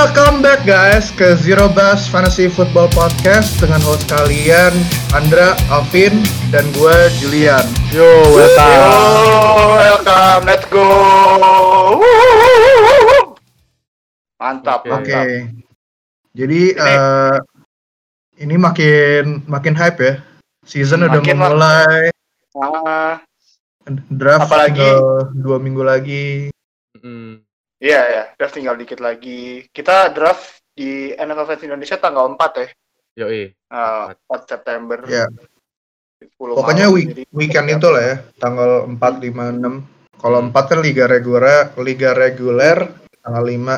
Welcome back guys ke Zero Bass Fantasy Football Podcast dengan host kalian Andra, Alvin, dan gue Julian. Yo, welcome. Yo, welcome, let's go. Mantap, mantap. Jadi Ini- eh, ini makin makin hype ya. Season udah Makin mau mulai. Ah, Draft Apalagi- tinggal dua minggu lagi. Mm. Iya ya, draft tinggal dikit lagi. Kita draft di NFL Fans Indonesia tanggal 4 ya. Yoi. Ah, 4 September. Ya. 10 Pokoknya malam, week, jadi- weekend itu lah ya, tanggal 4, 5, 6. Kalau 4 kan liga reguler, liga reguler tanggal 5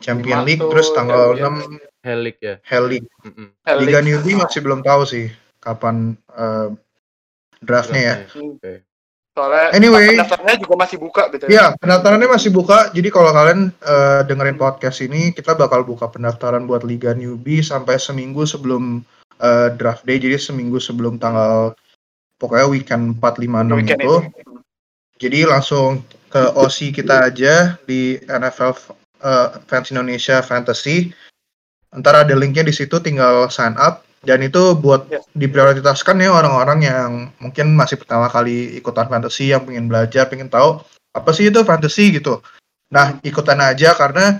Champion Lima League, tuh terus tanggal Champion. 6 Helik ya. Hell League. Mm-mm. Helix. Liga newbie masih belum tahu sih kapan eh, draftnya ya. Oke. Soalnya Anyway. pendaftarannya juga masih buka gitu Iya, pendaftarannya masih buka. Jadi kalau kalian eh, dengerin podcast ini, kita bakal buka pendaftaran buat Liga Newbie sampai seminggu sebelum eh, draft day. Jadi seminggu sebelum tanggal pokoknya weekend 4, 5, 6 Weekend itu. Jadi langsung ke OC kita aja di NFL eh, Fans Indonesia Fantasy. Ntar ada linknya di situ, tinggal sign up. Dan itu buat Yes. diprioritaskan ya orang-orang yang mungkin masih pertama kali ikutan fantasy yang pengen belajar, pengen tahu apa sih itu fantasy gitu. Nah, ikutan aja karena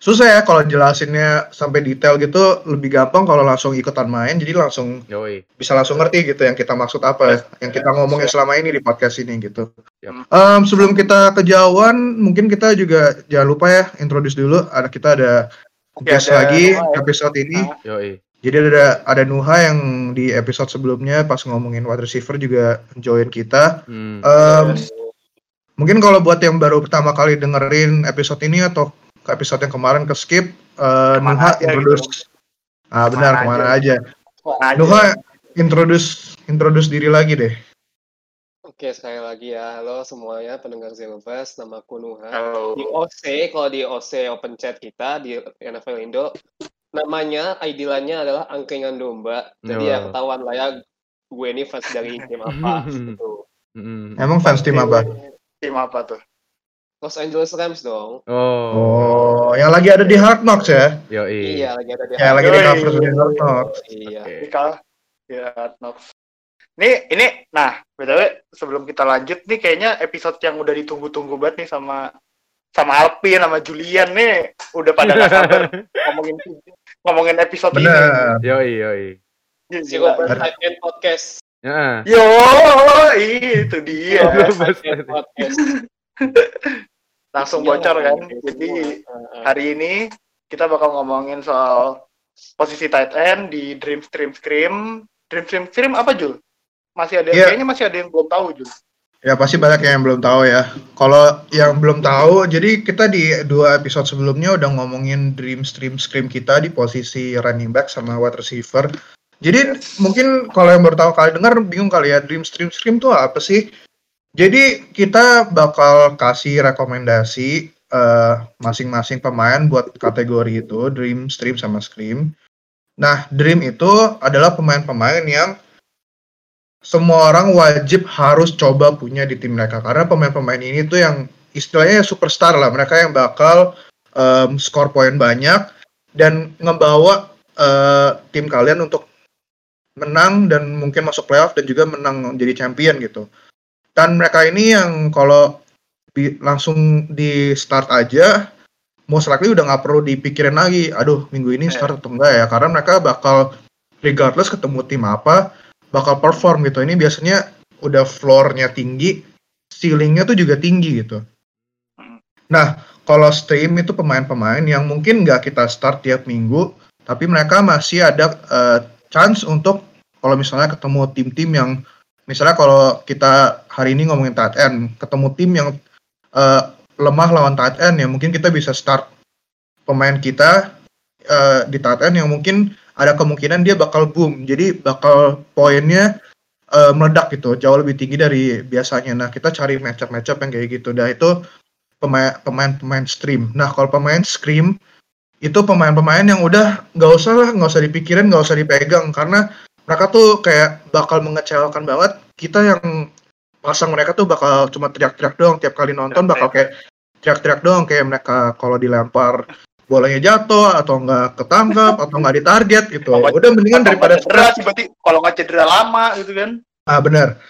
susah ya kalau jelasinnya sampai detail gitu lebih gampang kalau langsung ikutan main jadi langsung Yoi. bisa langsung ngerti gitu yang kita maksud apa yang kita ngomongin selama ini di podcast ini gitu. Yap. Em, sebelum kita kejauhan mungkin kita juga jangan lupa ya introduce dulu ada kita ada Oke, guest ada lagi ya. episode ini. Ah. Yoi. Jadi ada ada Nuha yang di episode sebelumnya pas ngomongin wide receiver juga join kita. Hmm. Em, Yes. Mungkin kalau buat yang baru pertama kali dengerin episode ini atau ke episode yang kemarin ke skip, eh, Ke mana Nuha aja introduce. Ah benar Ke mana ke mana aja. Aja. Nuha introduce introduce diri lagi deh. Oke, sekali lagi ya. Halo semuanya pendengar Zero Bus, nama aku Nuha. Halo. Di OC, kalau di OC Open Chat kita di NFL Indo, namanya ID line-nya adalah angkringan domba. Jadi ya Oh. ketahuan lah ya gue ini fans dari tim apa gitu. Emang fans tim apa? Tim apa tuh? Los Angeles Rams dong. Oh. Oh, yang lagi ada di Hard Knocks ya? Yoi. Iya, lagi ada di Ya lagi di cover di Hard Knocks. Iya. Ini kalah. Ya, Nox. Ini, ini, nah, btw sebelum kita lanjut nih, kayaknya episode yang udah ditunggu-tunggu banget nih sama sama Alpin, sama Julian nih, udah pada gak sabar ngomongin ngomongin episode ini. Bener. Yoi, yoi. Bus Tight End Podcast. Ya. Yo, itu dia. Podcast. Langsung bocor kan. Jadi hari ini kita bakal ngomongin soal posisi tight end di Dream Stream Scream. Dream Stream Scream apa Jul? Masih ada Iya. kayaknya masih ada yang belum tahu Jul. Ya pasti banyak yang belum tahu ya. Kalau yang belum tahu, jadi kita di dua episode sebelumnya udah ngomongin dream stream scream kita di posisi running back sama wide receiver. Jadi mungkin kalau yang baru tahu kali dengar bingung kali ya dream stream scream tuh apa sih? Jadi kita bakal kasih rekomendasi eh, masing-masing pemain buat kategori itu dream stream sama scream. Nah dream itu adalah pemain-pemain yang semua orang wajib harus coba punya di tim mereka. Karena pemain-pemain ini tuh yang istilahnya superstar lah. Mereka yang bakal em, skor poin banyak dan ngebawa eh, tim kalian untuk menang dan mungkin masuk playoff dan juga menang jadi champion gitu. Dan mereka ini yang kalau di- langsung di start aja most likely udah nggak perlu dipikirin lagi aduh minggu ini start atau enggak ya? Karena mereka bakal regardless ketemu tim apa bakal perform gitu. Ini biasanya udah floor-nya tinggi, ceilingnya tuh juga tinggi gitu. Nah, kalau stream itu pemain-pemain yang mungkin nggak kita start tiap minggu, tapi mereka masih ada eh, chance untuk kalau misalnya ketemu tim-tim yang misalnya kalau kita hari ini ngomongin tight end, ketemu tim yang eh, lemah lawan tight end ya mungkin kita bisa start pemain kita eh, di tight end yang mungkin ada kemungkinan dia bakal boom. Jadi bakal poinnya eh, meledak gitu, jauh lebih tinggi dari biasanya. Nah, kita cari matchup-matchup yang kayak gitu. Nah, itu pemain pemain-pemain stream. Nah, kalau pemain scream itu pemain-pemain yang udah nggak usah lah, nggak usah dipikirin, nggak usah dipegang karena mereka tuh kayak bakal mengecewakan banget. Kita yang pasang mereka tuh bakal cuma teriak-teriak doang tiap kali nonton bakal kayak teriak-teriak doang kayak mereka kalau dilempar bolanya jatuh atau nggak ketangkap atau nggak ditarget gitu. Nggak- Udah mendingan daripada cedera sih berarti kalau nggak cedera lama gitu kan. Ah benar.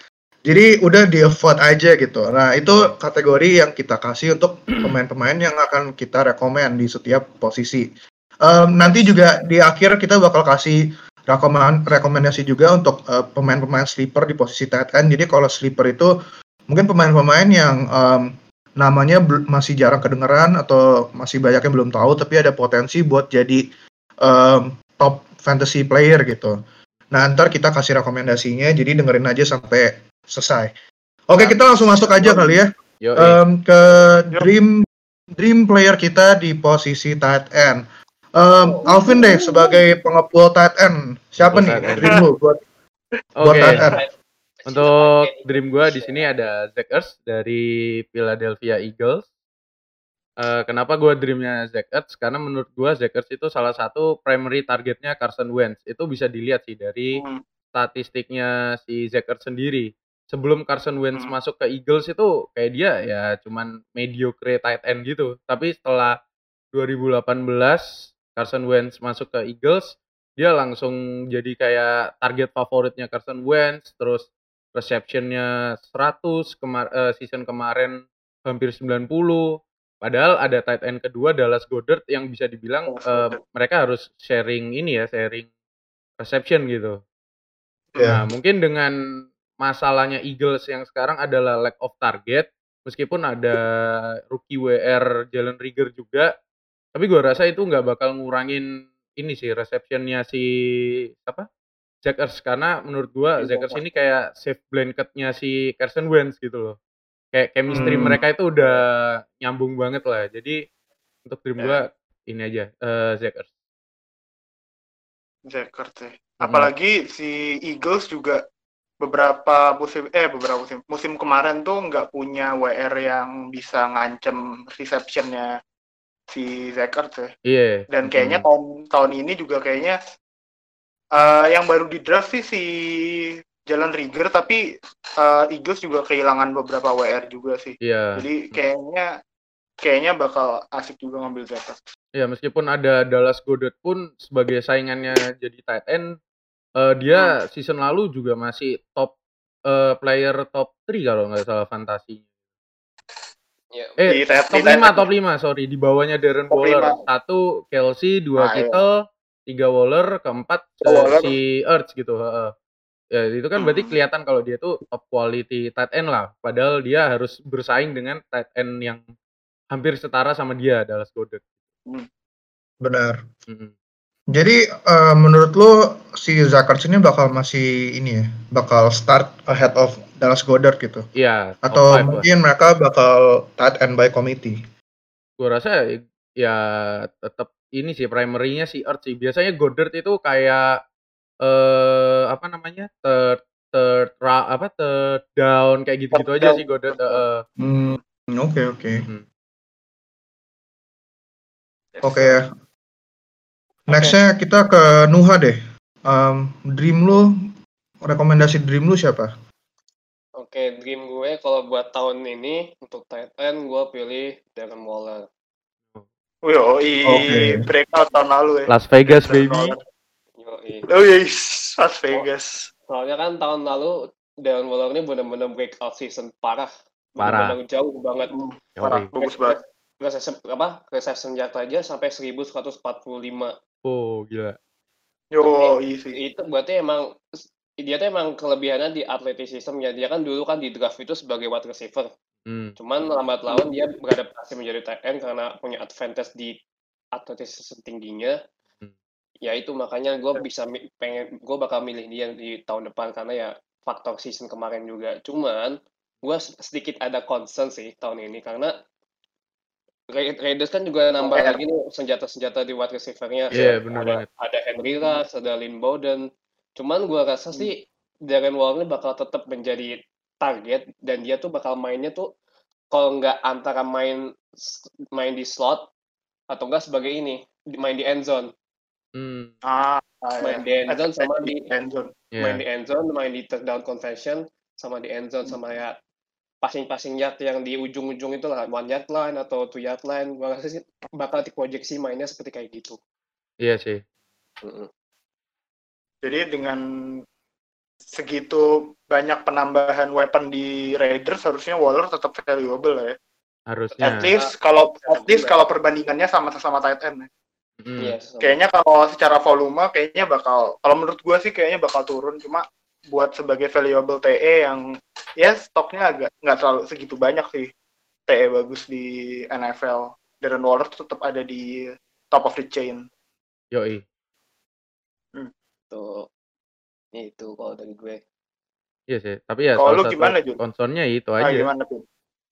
Jadi udah di avoid aja gitu. Nah itu kategori yang kita kasih untuk pemain-pemain yang akan kita rekomend di setiap posisi. Em, nanti juga di akhir kita bakal kasih rekomen rekomendasi juga untuk eh, pemain-pemain sleeper di posisi tight end. Jadi kalau sleeper itu mungkin pemain-pemain yang em, namanya masih jarang kedengeran atau masih banyak yang belum tahu tapi ada potensi buat jadi em, top fantasy player gitu. Nah, ntar kita kasih rekomendasinya, jadi dengerin aja sampai selesai. Oke, kita langsung masuk aja kali ya Em, ke dream dream player kita di posisi tight end. Em, Alvin deh sebagai pengepul tight end. Siapa nih dream lu buat buat Oke. tight end? Untuk dream gua di sini ada Zach Ertz dari Philadelphia Eagles. Eh, kenapa gua dreamnya Zach Ertz? Karena menurut gua Zach Ertz itu salah satu primary targetnya Carson Wentz. Itu bisa dilihat sih dari Hmm. statistiknya si Zach Ertz sendiri. Sebelum Carson Wentz Hmm. masuk ke Eagles itu kayak dia ya cuman mediocre tight end gitu. Tapi setelah 2018 Carson Wentz masuk ke Eagles, dia langsung jadi kayak target favoritnya Carson Wentz, terus receptionnya 100 kemar eh, season kemarin hampir 90. Padahal ada tight end kedua Dallas Goddard yang bisa dibilang Goedert. mereka harus sharing ini ya, sharing reception gitu. Ya. Nah, mungkin dengan masalahnya Eagles yang sekarang adalah lack of target, meskipun ada rookie WR Jalen Rigger juga, tapi gua rasa itu nggak bakal ngurangin ini sih receptionnya si apa Zach Ertz karena menurut gua Ertz ini kayak safe blanketnya si Carson Wentz gitu loh. Kayak chemistry Hmm. mereka itu udah nyambung banget lah. Jadi untuk Ya. gua ini aja eh Zach Ertz. Jackert ya. Hmm. Apalagi si Eagles juga beberapa musim eh beberapa musim musim kemarin tuh nggak punya WR yang bisa ngancem receptionnya si Jackert ya. Iya. Dan kayaknya Hmm. tahun tahun ini juga kayaknya eh, yang baru di draft sih si Jalan Rigger tapi eh, Eagles juga kehilangan beberapa WR juga sih. Iya. Jadi kayaknya kayaknya bakal asik juga ngambil Jackert. Ya meskipun ada Dallas Goddard pun sebagai saingannya jadi tight end, eh, dia season lalu juga masih top eh, player top 3 kalau nggak salah fantasi. Ya, Eh Di top di tab- 5, top 5, sorry di bawahnya Darren Top Waller. Satu Kelsey, dua Ah, iya. Tiga Waller, keempat Tiga eh, Waller. si Ertz gitu. heeh. Ya itu kan berarti Hmm. kelihatan kalau dia tuh top quality tight end lah. Padahal dia harus bersaing dengan tight end yang hampir setara sama dia Dallas Goddard. Benar. Mm-mm. Jadi eh, menurut lu si Zach Ertz ini bakal masih ini ya, bakal start ahead of Dallas Goddard gitu? Iya. Atau five lah. mungkin mereka bakal tight end by committee? gue rasa ya tetap ini sih primernya si Earth sih biasanya Goddard itu kayak eh apa namanya third third ra, apa third down kayak gitu-gitu aja down. sih Goddard eh, eh. Hmm, oke oke. Hmm. Oke ya. Nextnya kita ke Nuha deh. Em, dream lu, rekomendasi dream lu siapa? Oke, dream gue kalau buat tahun ini untuk tight end gue pilih Darren Waller. Yoi, Oke. breakout tahun lalu ya. Las Vegas Darren baby. Oh yes, Las Vegas. Soalnya kan tahun lalu Darren Waller ini benar-benar breakout season parah. Parah. Benar-benar jauh banget. Parah, Yoi. bagus banget. Reception apa? Reception jatuh aja sampai 1145. oh gila Yo, sih. Itu berarti emang dia tuh emang kelebihannya di athleticism ya. Dia kan dulu kan di draft itu sebagai wide receiver. Hmm. Cuman lambat laun dia beradaptasi menjadi tight end karena punya advantage di athleticism tingginya. Hmm. Ya itu makanya gue bisa pengen gue bakal milih dia di tahun depan karena ya faktor season kemarin juga. Cuman gue sedikit ada concern sih tahun ini karena Ra- Raiders kan juga nambah lagi nih senjata-senjata di wide receiver-nya. Iya, bener ada, banget. ada Henry Ruggs, ada Lynn Bowden. Cuman gue rasa Hmm. sih Darren Waller bakal tetap menjadi target dan dia tuh bakal mainnya tuh kalau nggak antara main main di slot atau enggak sebagai ini main di end zone Hmm. Ah, main ya. di end zone sama di end zone. ya main di end zone main di third down conversion sama di end zone sama ya passing-passing yard yang di ujung-ujung itu lah one yard line atau two yard line gue rasa sih bakal diproyeksi mainnya seperti kayak gitu Iya sih. Mm-mm. Jadi dengan segitu banyak penambahan weapon di Raiders harusnya Waller tetap valuable lah ya. Harusnya. At least kalau at least kalau perbandingannya sama sama tight end ya. Mm. Iya, sama. Kayaknya kalau secara volume kayaknya bakal kalau menurut gua sih kayaknya bakal turun cuma buat sebagai valuable TE yang ya stoknya agak nggak terlalu segitu banyak sih TE bagus di NFL. Darren Waller tetap ada di top of the chain. Yoi. tuh itu kalau dari gue Iya sih. Tapi ya Kalau lu gimana, Jun? concernnya itu Ah, aja. gimana tuh?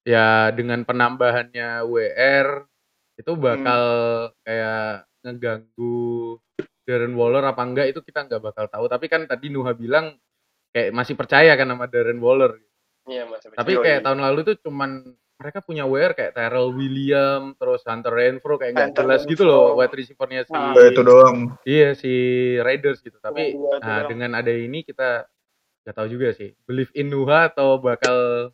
ya dengan penambahannya WR itu bakal Hmm. kayak ngeganggu Darren Waller apa enggak itu kita nggak bakal tahu tapi kan tadi Nuha bilang kayak masih percaya kan sama Darren Waller iya mas tapi kayak tahun lalu tuh cuman mereka punya WR kayak Terrell William terus Hunter Renfro kayak nggak jelas gitu loh wide receivernya si Nah, itu doang. iya si Raiders gitu tapi itu nah doang. dengan ada ini kita nggak tahu juga sih believe in Nuha atau bakal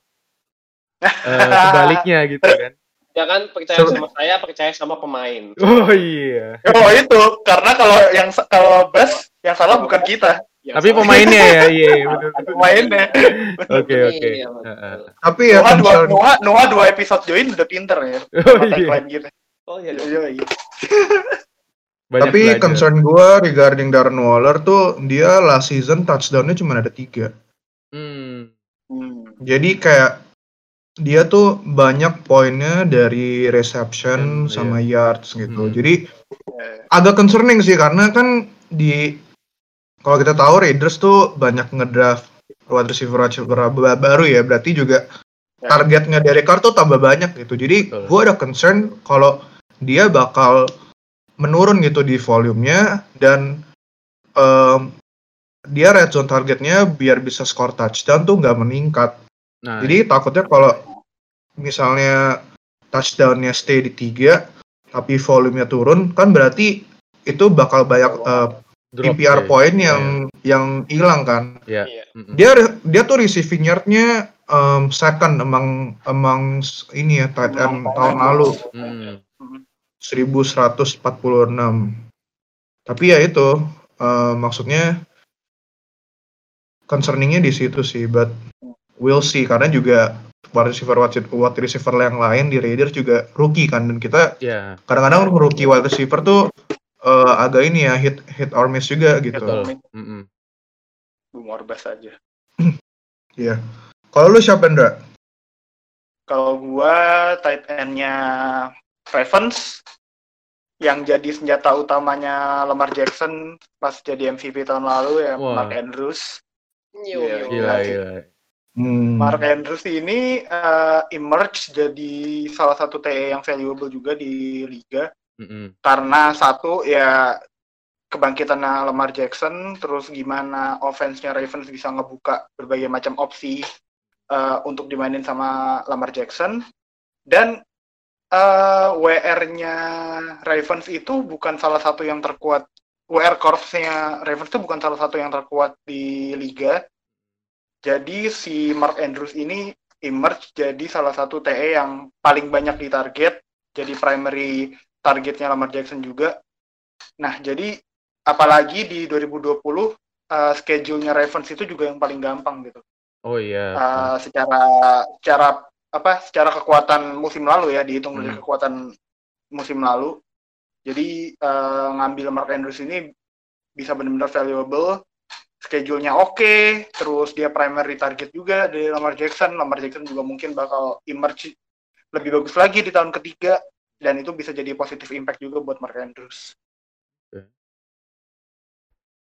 eh, sebaliknya gitu kan ya kan percaya sama saya percaya sama pemain Oh iya. Oh itu karena kalau yang kalau bus yang salah bukan kita, Tapi salah- pemainnya ya, iya betul. pemainnya. Oke oke. Iya, betul. Heeh. Tapi ya Noah dua, Noah, Noah dua episode join udah pinter ya. Oh iya. gitu. oh iya. Iya, iya. Banyak tapi belajar. concern gue regarding Darren Waller tuh dia last season touchdownnya cuma ada tiga. Hmm. Hmm. Jadi kayak dia tuh banyak poinnya dari reception Hmm, sama yards gitu. Hmm. Jadi Eh, agak concerning sih karena kan di kalau kita tahu Raiders tuh banyak ngedraft wide receiver receiver ba- baru ya berarti juga Ya. targetnya dari Carr tuh tambah banyak gitu. Jadi gue ada concern kalau dia bakal menurun gitu di volumenya dan em, dia red zone targetnya biar bisa score touchdown tuh nggak meningkat. Nah, Jadi takutnya kalau misalnya touchdownnya stay di tiga tapi volumenya turun kan berarti itu bakal banyak eh, drop PPR deh. point yang yang hilang kan. Iya. Iya. Dia dia tuh receiving yardnya em, second among among s- ini ya tight end tahun lalu Hmm. 1146. Tapi ya itu eh, maksudnya concerningnya di situ sih, but we'll see karena juga wide receiver wide receiver yang lain di Raiders juga rookie kan dan kita Iya, kadang-kadang rookie wide receiver tuh eh, agak ini ya hit hit or miss juga gitu. betul. Mm-mm. Bung Orbas aja. Kalau lu siapa Ndra? Kalau gua tight end-nya Ravens yang jadi senjata utamanya Lamar Jackson pas jadi MVP tahun lalu ya Wah. Mark Andrews. Yo, Iya. Gila, sih. gila. Hmm. Mark Andrews ini eh, emerge jadi salah satu TE yang valuable juga di liga Mm-mm. karena satu ya kebangkitan Lamar Jackson terus gimana offense-nya Ravens bisa ngebuka berbagai macam opsi eh, untuk dimainin sama Lamar Jackson dan eh, WR-nya Ravens itu bukan salah satu yang terkuat WR Corps-nya Ravens itu bukan salah satu yang terkuat di liga jadi si Mark Andrews ini emerge jadi salah satu TE yang paling banyak ditarget jadi primary targetnya Lamar Jackson juga. Nah, jadi apalagi di 2020 uh, schedule-nya Ravens itu juga yang paling gampang gitu. Oh iya. Uh, secara secara apa? Secara kekuatan musim lalu ya dihitung dari Hmm. kekuatan musim lalu. Jadi uh, ngambil Mark Andrews ini bisa benar-benar valuable. Schedule-nya oke, terus dia primary target juga dari Lamar Jackson. Lamar Jackson juga mungkin bakal emerge lebih bagus lagi di tahun ketiga dan itu bisa jadi positive impact juga buat Mark Andrews.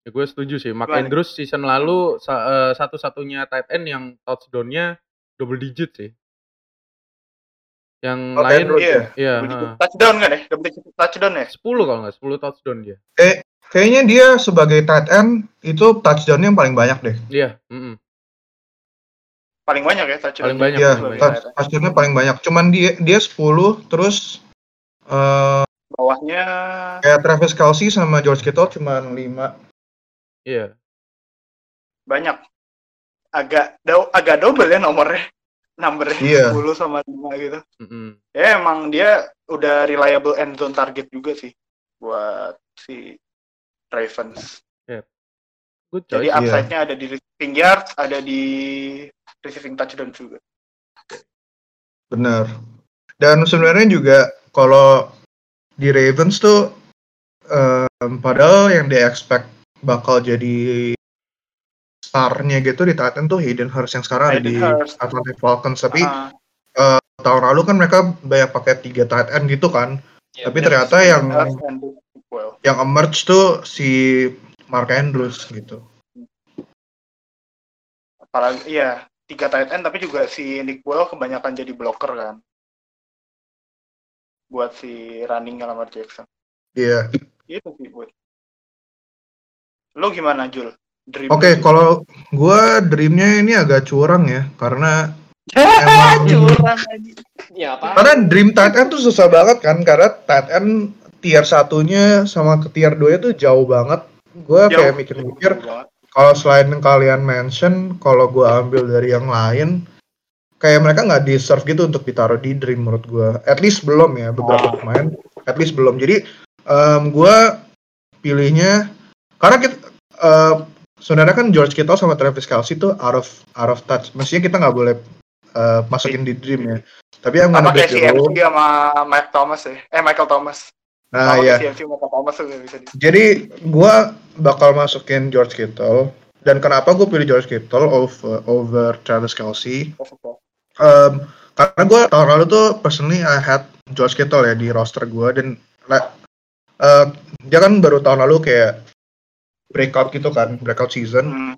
Ya, gue setuju sih. Mark Gimana? Andrews season lalu eh, satu-satunya tight end yang touchdown-nya double digit sih. Yang Mark lain Andrews Iya. ya? iya, Double digit heeh. touchdown kan ya? Double digit touchdown ya? 10 kalau nggak 10 touchdown dia. Kayaknya dia sebagai tight end itu touchdown yang paling banyak deh. Iya, mm-mm. Paling banyak ya touchdown. Paling banyak, Iya, touchdownnya paling banyak. Cuman dia dia 10 terus eh Bawahnya kayak Travis Kelsey sama George Kittle cuman 5. Iya. banyak. Agak do- agak double ya nomornya. numbernya Iya. 10 sama 5 gitu. Mm-mm. Ya emang dia udah reliable end zone target juga sih buat si Ravens. Good Jadi choice. Upside-nya ada di receiving yards, ada di receiving touchdown juga. Bener. Dan sebenarnya juga kalau di Ravens tuh em, padahal yang di expect bakal jadi starnya gitu di Titan tuh Hayden Hurst yang sekarang ada Hayden di Hurst. Atlanta Falcons tapi Ah, tahun lalu kan mereka banyak pakai tiga tight end gitu kan Ya, tapi bener. ternyata yang well. yang emerge tuh si Mark Andrews gitu Apalagi iya, tiga tight end tapi juga si Nick Well kebanyakan jadi blocker kan. Buat si running Lamar Jackson. iya Itu sih buat. Lu gimana Jul? Dream oke lu? kalau gua dreamnya ini agak curang ya karena emang curang aja. Ya apa? Karena dream tight end tuh susah banget kan karena tight end tier satunya sama ke tier 2 tuh jauh banget. Gue Jauh. kayak mikir-mikir kalau selain yang kalian mention, kalau gue ambil dari yang lain, kayak mereka nggak deserve gitu untuk ditaruh di dream menurut gue. At least belum ya beberapa Ah. pemain. At least belum. Jadi gue pilihnya karena kita eh, sebenarnya kan George Kittle sama Travis Kelsey tuh out of out of touch. Mestinya kita nggak boleh eh, masukin di dream ya. Tapi yang mana si MC sama Mike Thomas ya. Eh Michael Thomas. Nah ya. Michael Thomas bisa di Jadi gue bakal masukin George Kittle. Dan kenapa gue pilih George Kittle over over Travis Kelsey? Um, karena gue tahun lalu tuh personally I had George Kittle ya di roster gue dan uh, dia kan baru tahun lalu kayak breakout gitu kan breakout season Hmm.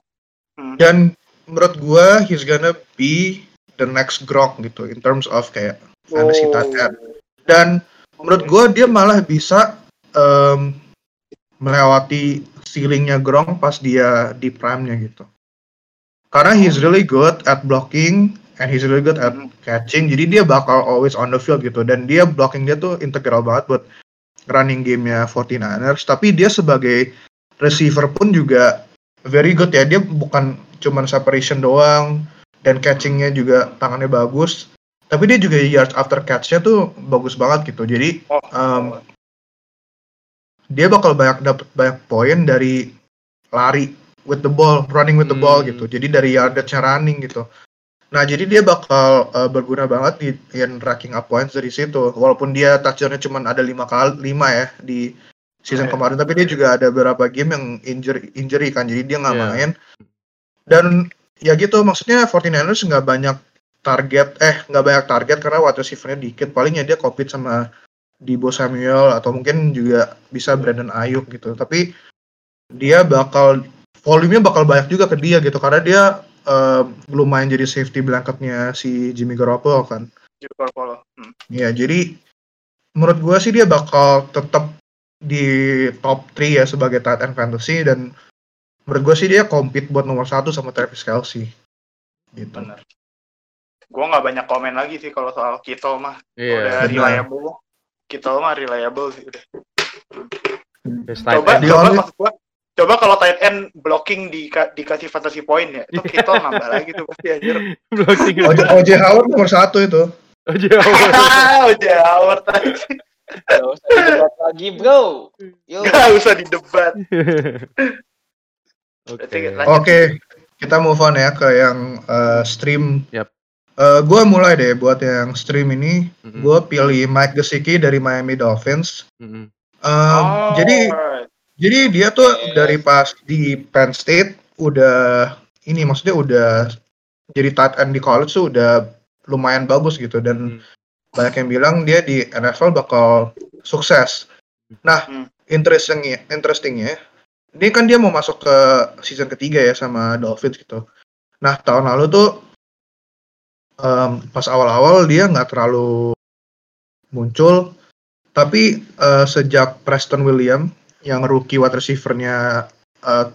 Hmm. dan menurut gue he's gonna be the next Gronk gitu in terms of kayak fantasy Oh. tight dan menurut gue dia malah bisa em, melewati ceilingnya Gronk pas dia di prime-nya gitu. Karena he's really good at blocking and he's really good at Mhm. catching. Jadi dia bakal always on the field gitu dan dia blocking dia tuh integral banget buat running game-nya 49ers. Tapi dia sebagai receiver pun juga very good ya. Dia bukan cuman separation doang dan catchingnya juga tangannya bagus. Tapi dia juga yards after catch-nya tuh bagus banget gitu. Jadi Oh, um, dia bakal banyak dapat banyak poin dari lari with the ball, running with the ball Hmm. gitu. Jadi dari yardage-nya running gitu. Nah, jadi dia bakal uh, berguna banget di in racking up points dari situ. Walaupun dia touchdown-nya cuma ada lima kali lima ya di season Iya. kemarin, tapi dia juga ada beberapa game yang injury injury kan. Jadi dia nggak Iya. main. Dan ya gitu maksudnya 49ers nggak banyak target eh nggak banyak target karena wide receiver-nya dikit. Palingnya dia compete sama Debo Samuel atau mungkin juga bisa Brandon Ayuk gitu. Tapi dia bakal volumenya bakal banyak juga ke dia gitu karena dia eh, lumayan jadi safety blanketnya si Jimmy Garoppolo kan. Jimmy Garoppolo. Hmm. Ya jadi menurut gua sih dia bakal tetap di top 3 ya sebagai tight end fantasy dan menurut gua sih dia compete buat nomor satu sama Travis Kelsey. Gitu. Bener. Gue nggak banyak komen lagi sih kalau soal Kittle mah. Iya. Udah bener. reliable. Kittle mah reliable sih udah. Coba, coba maksud gua, coba kalau tight end blocking di dikasih fantasy point ya, itu Kittle nambah lagi tuh pasti anjir. Blocking. OJ, OJ Howard nomor satu itu. Jauh. Ah, udah awet Gak usah didebat lagi, bro. Yo. Gak usah didebat. Oke. Lanjut. Oke, kita move on ya ke yang uh, stream. Yap. Uh, gua mulai deh buat yang stream ini. Mhm. Gue pilih Mike Gesicki dari Miami Dolphins. Mhm. Um, Oh, Jadi alright. Jadi dia tuh Yes. dari pas di Penn State udah ini maksudnya udah jadi tight end di college tuh udah lumayan bagus gitu dan Hmm. banyak yang bilang dia di NFL bakal sukses. Nah, Hmm. interestingnya, interestingnya, ini kan dia mau masuk ke season ketiga ya sama Dolphins gitu. Nah, tahun lalu tuh em, pas awal-awal dia nggak terlalu muncul, tapi eh, sejak Preston William yang rookie wide receiver-nya eh,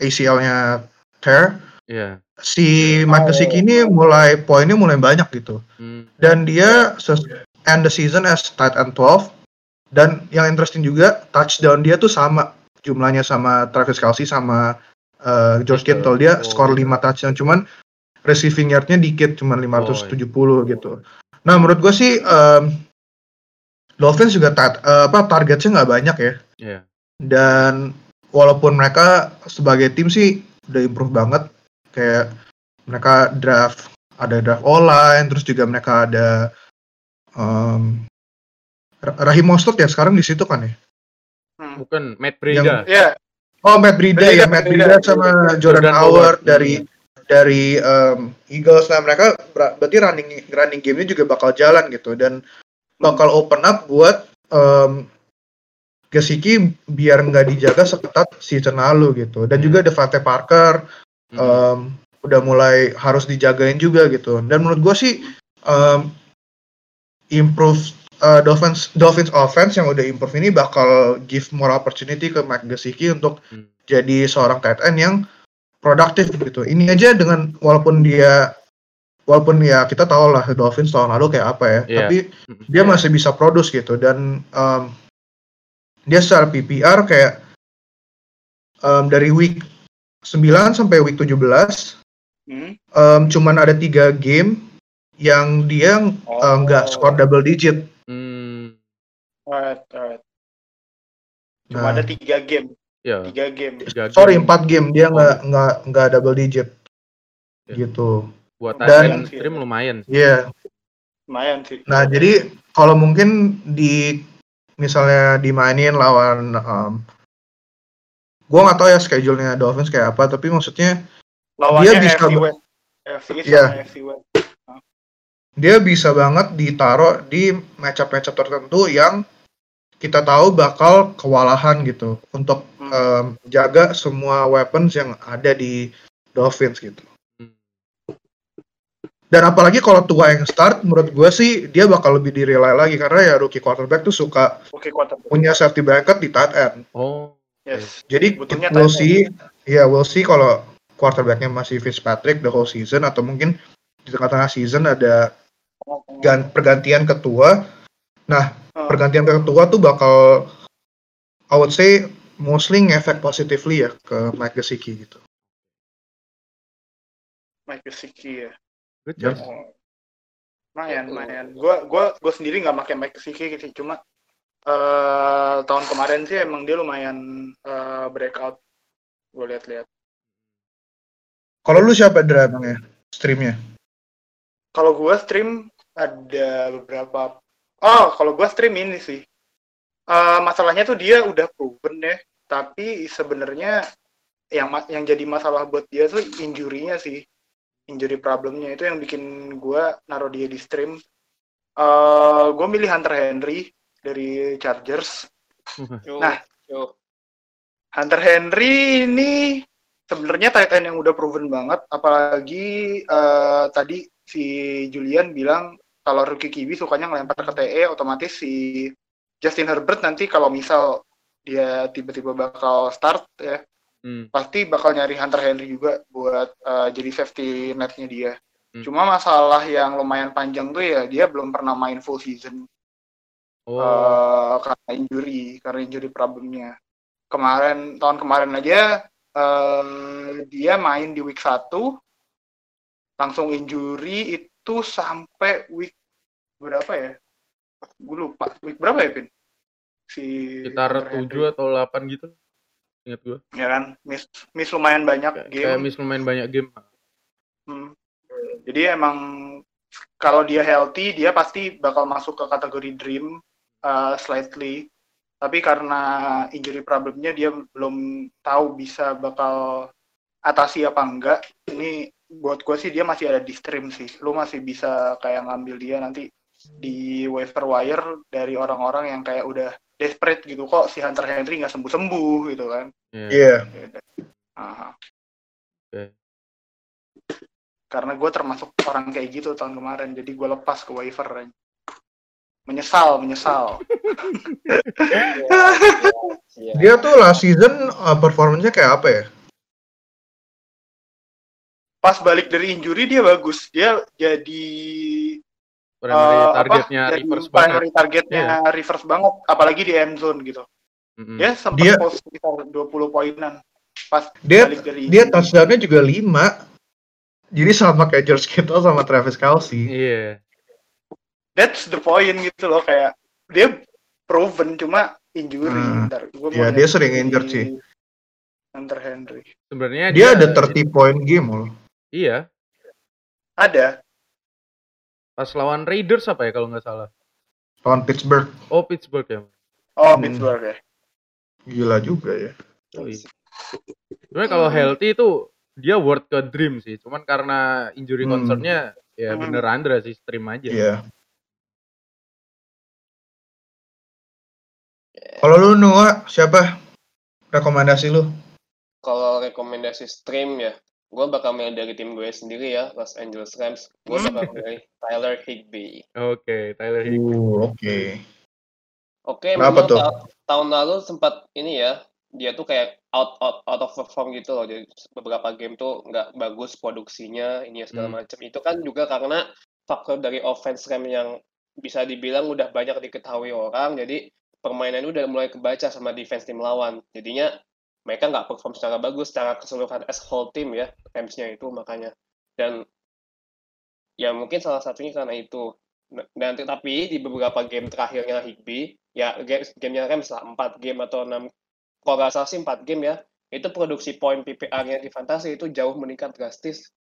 ACL-nya tear, Iya. si Oh. Mike Gesicki ini mulai poinnya mulai banyak gitu Hmm. dan dia end the season as tight end 12 dan yang interesting juga touchdown dia tuh sama jumlahnya sama Travis Kelsey sama uh, George Kittle. Dia Oh. skor 5 touchdown cuman receiving yardnya dikit cuma Oh, 570 gitu. Nah menurut gue sih em, Dolphins juga tar- eh, apa targetnya nggak banyak ya. Iya. Dan walaupun mereka sebagai tim sih udah improve banget kayak mereka draft ada draft online terus juga mereka ada em, Ra- Rahim Mostert ya sekarang di situ kan ya. Hmm. Bukan Matt Breida. Ya, Oh Matt Breida Breida, ya Matt Breida. Breida sama Jordan, Jordan Howard Howard. dari dari em, Eagles nah mereka ber- berarti running running gamenya juga bakal jalan gitu dan bakal open up buat em, Gesicki biar nggak dijaga seketat season lalu gitu dan juga Devante Parker Hmm. em, udah mulai harus dijagain juga gitu dan menurut gue sih em, improve uh, Dolphins Dolphins offense yang udah improve ini bakal give more opportunity ke Mike Gesicki untuk Hmm. jadi seorang tight end yang produktif gitu. Ini aja dengan walaupun dia walaupun ya kita tahu lah Dolphins tahun lalu kayak apa ya, Iya. tapi Hmm. dia masih bisa produce gitu dan em, dia secara PPR kayak em, dari week 9 sampai week 17 hmm. em, cuman ada tiga game yang dia eh, nggak Oh. skor double digit. Hmm. Alright, alright. Cuma Nah, ada tiga game, Ya. tiga game. tiga sorry game empat game dia Oh. nggak nggak nggak double digit Ya. gitu. buat Dan- stream lumayan. Iya. Lumayan sih. Nah jadi kalau mungkin di misalnya dimainin lawan um, gue nggak tahu ya schedule-nya Dolphins kayak apa tapi maksudnya Lawannya dia bisa AFC West. AFC East Iya. sama AFC West. dia bisa banget ditaruh di matchup-matchup tertentu yang kita tahu bakal kewalahan gitu untuk Hmm. um, jaga semua weapons yang ada di Dolphins gitu. Dan apalagi kalau tua yang start, menurut gue sih dia bakal lebih di-rely lagi karena ya rookie quarterback tuh suka Oke, quarter. punya safety blanket di tight end. Oh. Yes. Jadi Butuhnya we'll see, ya we'll see kalau quarterbacknya masih Fitzpatrick the whole season atau mungkin di tengah-tengah season ada gan- pergantian ketua. Nah, Oh. pergantian ketua tuh bakal I would say mostly ngefek positively ya ke Mike Gesicki gitu. Mike Gesicki ya. Good. Oh. Lumayan, lumayan. Gua gua gua sendiri nggak pakai Mike Gesicki gitu, cuma eh tahun kemarin sih emang dia lumayan eh, breakout. Gue lihat-lihat. Kalau lu siapa Dra emangnya streamnya? Kalau gua stream ada beberapa. Oh, kalau gua stream ini sih. Eh masalahnya tuh dia udah proven ya, tapi sebenarnya yang yang jadi masalah buat dia tuh injury-nya sih. Injury problemnya itu yang bikin gua naruh dia di stream. Eh gua milih Hunter Henry dari Chargers. Yo, Nah. yo. Hunter Henry ini sebenarnya tight end yang udah proven banget, apalagi eh, tadi si Julian bilang kalau rookie QB sukanya ngelempar ke TE, otomatis si Justin Herbert nanti kalau misal dia tiba-tiba bakal start ya, Hmm. pasti bakal nyari Hunter Henry juga buat eh, jadi safety net-nya dia. Hmm. Cuma masalah yang lumayan panjang tuh ya dia belum pernah main full season Oh. eh, karena injury, karena injury problemnya. Kemarin tahun kemarin aja eh, dia main di week 1 langsung injury itu sampai week berapa ya? Gue lupa. Week berapa ya, Pin? Si Sekitar Hunter Henry. 7 atau 8 gitu. Ingat gue. ya kan? Miss miss lumayan banyak Kayak, game. kayak miss lumayan banyak game. Hmm. Jadi emang kalau dia healthy, dia pasti bakal masuk ke kategori dream uh, slightly. Tapi karena injury problemnya dia belum tahu bisa bakal atasi apa enggak. Ini buat gue sih dia masih ada di stream sih. Lu masih bisa kayak ngambil dia nanti di waiver wire dari orang-orang yang kayak udah desperate gitu kok si Hunter Henry nggak sembuh-sembuh gitu kan. Iya. Iya. Aha. Oke. Karena gue termasuk orang kayak gitu tahun kemarin, jadi gue lepas ke waiver. Menyesal, menyesal. Dia tuh last season uh, performanya kayak apa ya? Pas balik dari injury dia bagus. Dia jadi Primary eh, targetnya apa, reverse banget. primary targetnya reverse banget, apalagi di end zone gitu. Mm-mm. Dia sempat Dia- post sekitar 20 poinan pas Dia balik dari dia touchdownnya juga 5 Jadi sama kayak George Kittle sama Travis Kelsey. Iya. That's the point gitu loh kayak dia proven cuma injury. Hmm. Ntar gua mau Ya, lihat dia sering injured sih. Hunter Henry. Sebenarnya Dia ada 30 point game loh. Iya. Ada. Pas lawan Raiders apa ya kalau nggak salah? Lawan Pittsburgh. Oh Pittsburgh ya. Oh, Hmm. Pittsburgh ya. Gila juga ya. Oh, iya. Sebenarnya kalau healthy itu dia worth ke dream sih. Cuman karena injury Hmm. concernnya ya Hmm. bener Andra sih stream aja. Iya. Kalau lu Noah, siapa rekomendasi lu? Kalau rekomendasi stream ya, gue bakal milih dari tim gue sendiri ya, Los Angeles Rams. Gue Hmm. bakal milih Tyler Higbee. Oke, Tyler Higbee. Uh, oke. Oke, Kenapa memang tuh? ta- tahun lalu sempat ini ya, dia tuh kayak out out out of perform gitu loh. Jadi beberapa game tuh nggak bagus produksinya, ini ya segala Hmm. macam. Itu kan juga karena faktor dari offense Rams yang bisa dibilang udah banyak diketahui orang, jadi permainannya udah mulai kebaca sama defense tim lawan. Jadinya mereka nggak perform secara bagus secara keseluruhan as whole team ya, Rams-nya itu makanya. Dan ya mungkin salah satunya karena itu. Dan tapi di beberapa game terakhirnya Higby, ya game gamenya Rams lah 4 game atau 6 kalau nggak salah sih 4 game ya, itu produksi poin PPR-nya di Fantasy itu jauh meningkat drastis.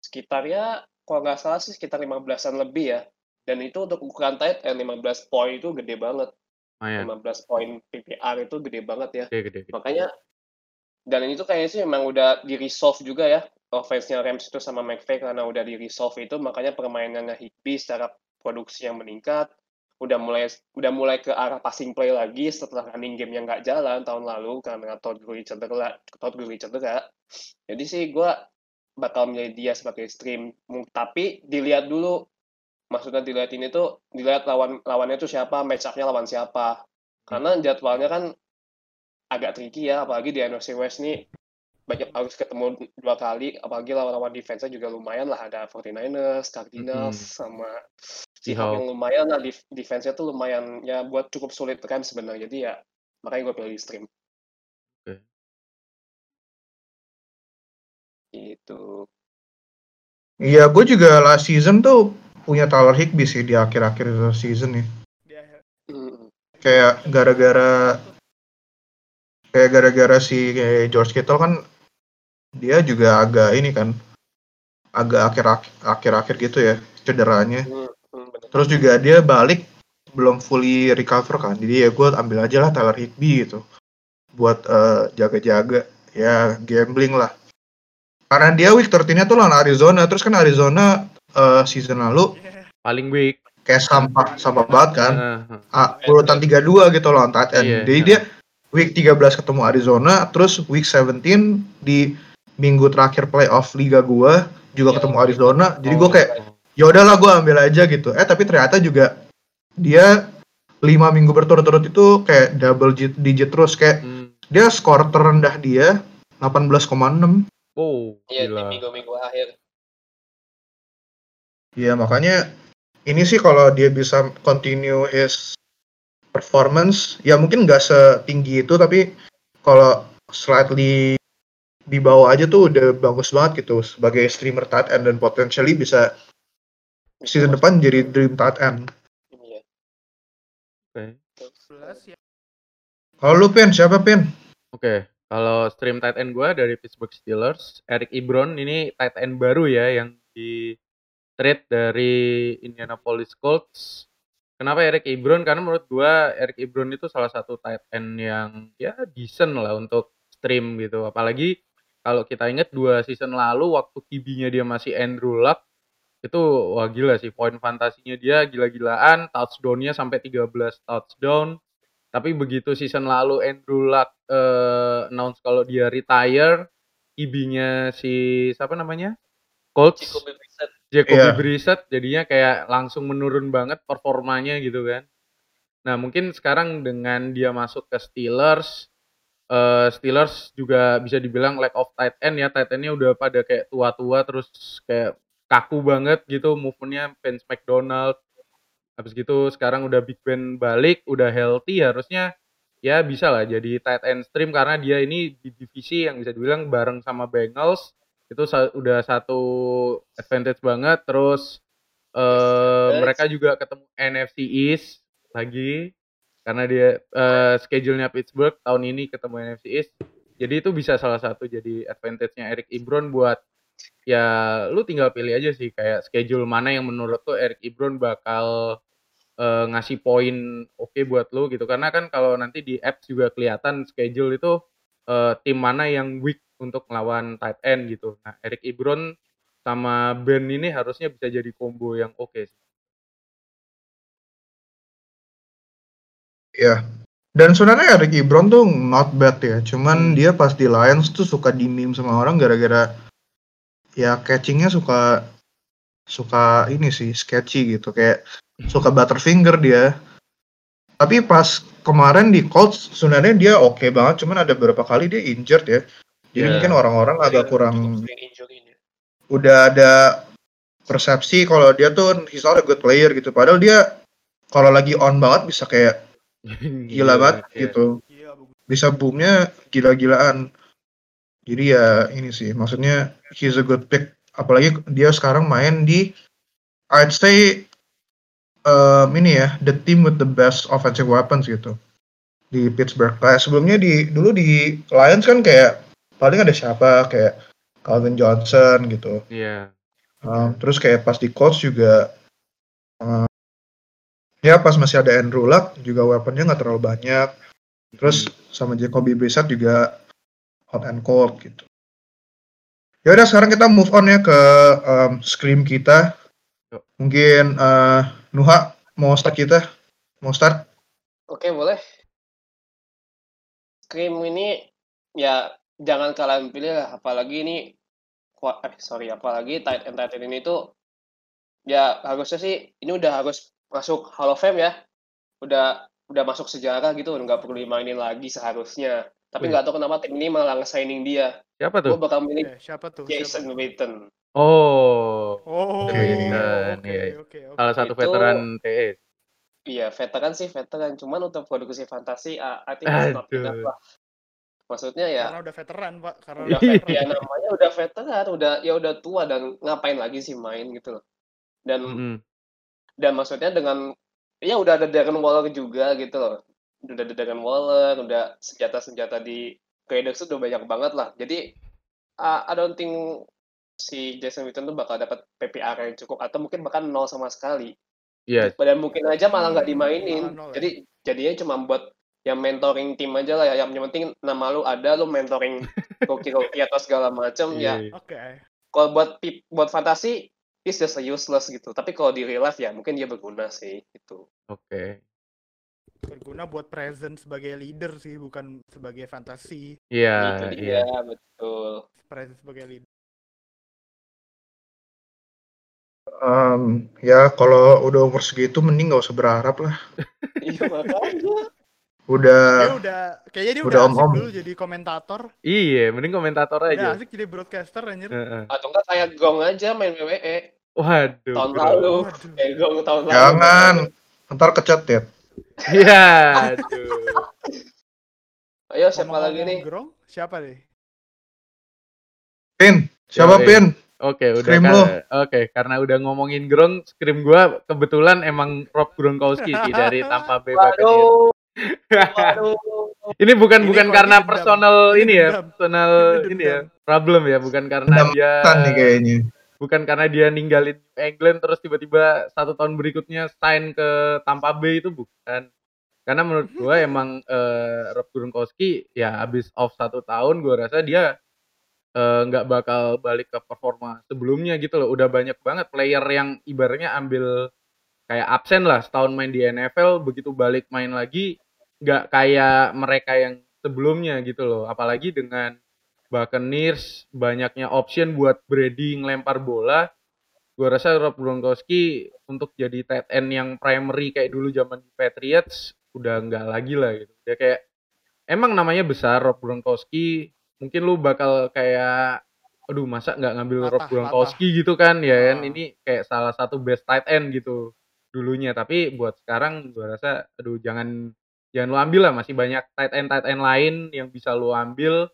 Sekitar ya, kalau nggak salah sih sekitar 15-an lebih ya. Dan itu untuk ukuran tight end 15 poin itu gede banget. Lumayan. 15 poin PPR itu gede banget ya. Gede, gede, gede. Makanya dan ini tuh kayaknya sih memang udah di resolve juga ya offense-nya Rams itu sama McVay karena udah di resolve itu makanya permainannya Higby secara produksi yang meningkat udah mulai udah mulai ke arah passing play lagi setelah running game yang nggak jalan tahun lalu karena Todd Gurley cedera Todd Gurley cedera. Jadi sih gue bakal milih dia sebagai stream. Tapi dilihat dulu maksudnya dilihat ini tuh dilihat lawan lawannya tuh siapa match up-nya lawan siapa. Karena jadwalnya kan agak tricky ya apalagi di NFC West nih. Banyak harus ketemu dua kali apalagi lawan-lawan defense-nya juga lumayan lah. Ada 49ers, Cardinals sama Seahawks. Yang lumayan lah def- defense-nya tuh lumayan ya buat cukup sulit kan sebenarnya. Jadi ya makanya gue pilih di stream. Oke. gitu. Iya, gue juga last season tuh punya Tyler Higby sih di akhir-akhir season nih. Mm. Kayak gara-gara kayak gara-gara si kayak George Kittle kan dia juga agak ini kan agak akhir akhir-akhir gitu ya cederanya. Mm, mm, bener. Terus juga dia balik belum fully recover kan. Jadi ya gue ambil aja lah Tyler Higby gitu. Buat eh, jaga-jaga ya gambling lah. Karena dia week 13-nya tuh lawan Arizona. Terus kan Arizona eh, season lalu Paling weak. kayak sampah sampah banget kan. Heeh. Ah, urutan 32 gitu lawan end. Iya, Jadi iya. dia week 13 ketemu Arizona, terus week 17 di minggu terakhir playoff liga gua juga Iya. ketemu Arizona. Jadi gua Oh. kayak ya udahlah gua ambil aja gitu. Eh tapi ternyata juga dia lima minggu berturut-turut itu kayak double digit, terus kayak Hmm. dia skor terendah dia 18,6. Oh, Iya di gila. minggu-minggu akhir Iya makanya ini sih kalau dia bisa continue his performance ya mungkin nggak setinggi itu tapi kalau slightly di bawah aja tuh udah bagus banget gitu sebagai streamer tight end dan potentially bisa season depan jadi dream tight end. Iya. Oke. Kalau lu Pin, siapa Pin? Oke, kalau stream tight end gue dari Pittsburgh Steelers, Eric Ebron ini tight end baru ya yang di trade dari Indianapolis Colts. Kenapa Eric Ebron? Karena menurut gue Eric Ebron itu salah satu tight end yang ya decent lah untuk stream gitu. Apalagi kalau kita ingat dua season lalu waktu QB-nya dia masih Andrew Luck itu wah gila sih poin fantasinya dia gila-gilaan touchdown-nya sampai 13 touchdown tapi begitu season lalu Andrew Luck eh, announce kalau dia retire, IB-nya si siapa namanya? Colts, Jacoby. Jacoby Iya. Brissett jadinya kayak langsung menurun banget performanya gitu kan. Nah, mungkin sekarang dengan dia masuk ke Steelers eh Steelers juga bisa dibilang lack of tight end ya. Tight end-nya udah pada kayak tua-tua terus kayak kaku banget gitu movementnya Vince McDonald habis gitu sekarang udah Big Ben balik udah healthy harusnya ya bisa lah jadi tight end stream karena dia ini di divisi yang bisa dibilang bareng sama Bengals Itu sa- udah satu advantage banget. Terus eh mereka juga ketemu NFC East lagi karena dia eh schedule-nya Pittsburgh tahun ini ketemu NFC East. Jadi itu bisa salah satu jadi advantage-nya Eric Ebron buat ya lu tinggal pilih aja sih kayak schedule mana yang menurut tuh Eric Ebron bakal eh, ngasih poin oke buat lu gitu karena kan kalau nanti di apps juga kelihatan schedule itu eh, tim mana yang weak untuk melawan tight end gitu. Nah, Eric Ebron sama Ben ini harusnya bisa jadi combo yang oke sih. Ya. Dan sebenarnya Eric Ebron tuh not bad ya. Cuman dia pas di Lions tuh suka di meme sama orang gara-gara ya catchingnya suka suka ini sih sketchy gitu kayak suka butterfinger dia. Tapi pas kemarin di Colts sebenarnya dia oke banget. Cuman ada beberapa kali dia injured ya. Jadi Ya. mungkin orang-orang agak Iya, kurang ini. udah ada persepsi kalau dia tuh he's not a good player gitu. Padahal dia kalau lagi on banget bisa kayak gila banget ya. gitu. Iya. Bisa boomnya gila-gilaan. Jadi ya ini sih maksudnya he's a good pick. Apalagi dia sekarang main di I'd say um, ini ya the team with the best offensive weapons gitu di Pittsburgh. Kayak sebelumnya di dulu di Lions kan kayak paling ada siapa kayak Calvin Johnson gitu. Iya. Um, terus kayak pas di Colts juga um, ya pas masih ada Andrew Luck juga weaponnya nggak terlalu banyak. Terus sama Jacoby Brissett juga hot and cold gitu. Ya udah sekarang kita move on ya ke um, scream kita. Yuk. Mungkin uh, Nuha mau start kita? Mau start? Oke, boleh. Scream ini ya jangan kalian pilih lah, apalagi ini eh, sorry, apalagi tight end tight end ini tuh ya harusnya sih ini udah harus masuk Hall of Fame ya. Udah udah masuk sejarah gitu, nggak perlu dimainin lagi seharusnya. Tapi Wih. nggak tahu kenapa tim ini malah nge-signing dia. Siapa Gue tuh? bakal milih Eh, siapa tuh? Jason Siapa? Witten. Oh, Oh, Oke. oke, Iya. oke, oke. salah satu Itu- veteran TS. Iya, veteran sih veteran. Cuman untuk produksi fantasi, ah, I think it's not Aduh. enough lah. Maksudnya ya, Karena udah veteran, Pak. Karena udah udah Iya. vet- ya namanya udah veteran, udah ya udah tua dan ngapain lagi sih main gitu loh. Dan Mm-mm. dan maksudnya dengan ya udah ada Darren Waller juga gitu loh. Udah ada Darren Waller, udah senjata-senjata di Raiders tuh udah banyak banget lah. Jadi uh, I don't think si Jason Witten tuh bakal dapat PPR yang cukup atau mungkin bahkan nol sama sekali. Iya, Dan mungkin aja malah nggak Hmm, dimainin. malah nol ya? Jadi jadinya cuma buat yang mentoring tim aja lah ya. Yang penting nama lu ada, lu mentoring koki-koki atau segala macam ya. iya. Oke. Kalau buat buat fantasi is just a useless gitu. Tapi kalau di real life ya mungkin dia berguna sih gitu. Oke. Berguna buat present sebagai leader sih, bukan sebagai fantasi. Iya, itu iya. dia betul. Present sebagai leader. Um, ya kalau udah umur segitu mending nggak usah berharap lah. Iya makanya. Udah Dia udah kayaknya dia udah udah, asik om-om. dulu jadi komentator. Iya, mending komentator Udah aja. asik jadi broadcaster anjir. Heeh. Atau enggak kayak Gong aja main WWE Waduh. tahun bro. lalu. Kayak Gong tahun lalu. jangan ntar kecat ya. Iya, aduh. Ayo siapa Ngomong-ngomong lagi nih? Grong, siapa deh? Pin, siapa Yoi. Pin? Oke, udah Scream kan. Oke, karena udah ngomongin Grong, scream gua kebetulan emang Rob Gronkowski sih dari Tampa Bay Buccaneers. Ini bukan Ini bukan karena dendam. personal Ini ini ya, dendam. personal Ini ini ya, problem ya, bukan karena Dendam dia nih kayaknya. bukan karena dia ninggalin England terus tiba-tiba satu tahun berikutnya sign ke Tampa Bay itu bukan. Karena menurut gua emang eh, Rob Gronkowski ya habis off satu tahun gua rasa dia eh, nggak bakal balik ke performa sebelumnya gitu loh. Udah banyak banget player yang ibaratnya ambil kayak absen lah setahun main di NFL begitu balik main lagi nggak kayak mereka yang sebelumnya gitu loh. Apalagi dengan Buccaneers banyaknya option buat Brady ngelempar bola. Gue rasa Rob Gronkowski untuk jadi tight end yang primary kayak dulu zaman di Patriots udah nggak lagi lah gitu. Dia kayak emang namanya besar Rob Gronkowski, mungkin lu bakal kayak aduh masa nggak ngambil Rob Gronkowski gitu kan ya kan ini kayak salah satu best tight end gitu dulunya tapi buat sekarang gue rasa aduh jangan jangan lu ambil lah masih banyak tight end tight end lain yang bisa lu ambil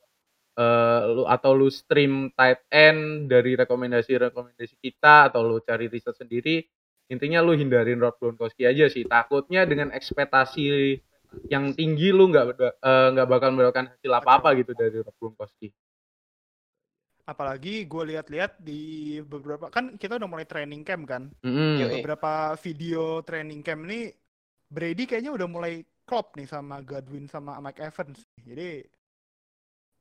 eh, lu atau lu stream tight end dari rekomendasi-rekomendasi kita atau lu cari riset sendiri intinya lu hindarin Rob Gronkowski aja sih takutnya dengan ekspektasi yang tinggi lu nggak eh, nggak bakal mendapatkan hasil apa-apa gitu dari Rob Gronkowski Apalagi gue lihat-lihat di beberapa kan kita udah mulai training camp kan. Mm-mm. Yoi. Beberapa video training camp ini Brady kayaknya udah mulai klop nih sama Godwin sama Mike Evans. Jadi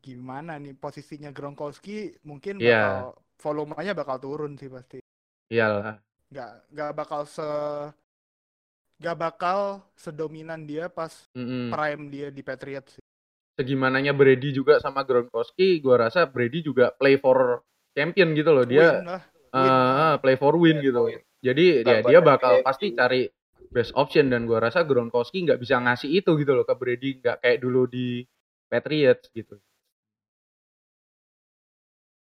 gimana nih posisinya Gronkowski mungkin bakal Iya. volumenya bakal turun sih pasti. iyalah Nggak nggak bakal se nggak bakal sedominan dia pas Mm-mm. prime dia di Patriots sih. segimananya Brady juga sama Gronkowski gua rasa Brady juga play for champion gitu loh dia Win lah. eh, play for win gitu jadi ya dia bakal pasti cari best option dan gua rasa Gronkowski nggak bisa ngasih itu gitu loh ke Brady nggak kayak dulu di Patriots gitu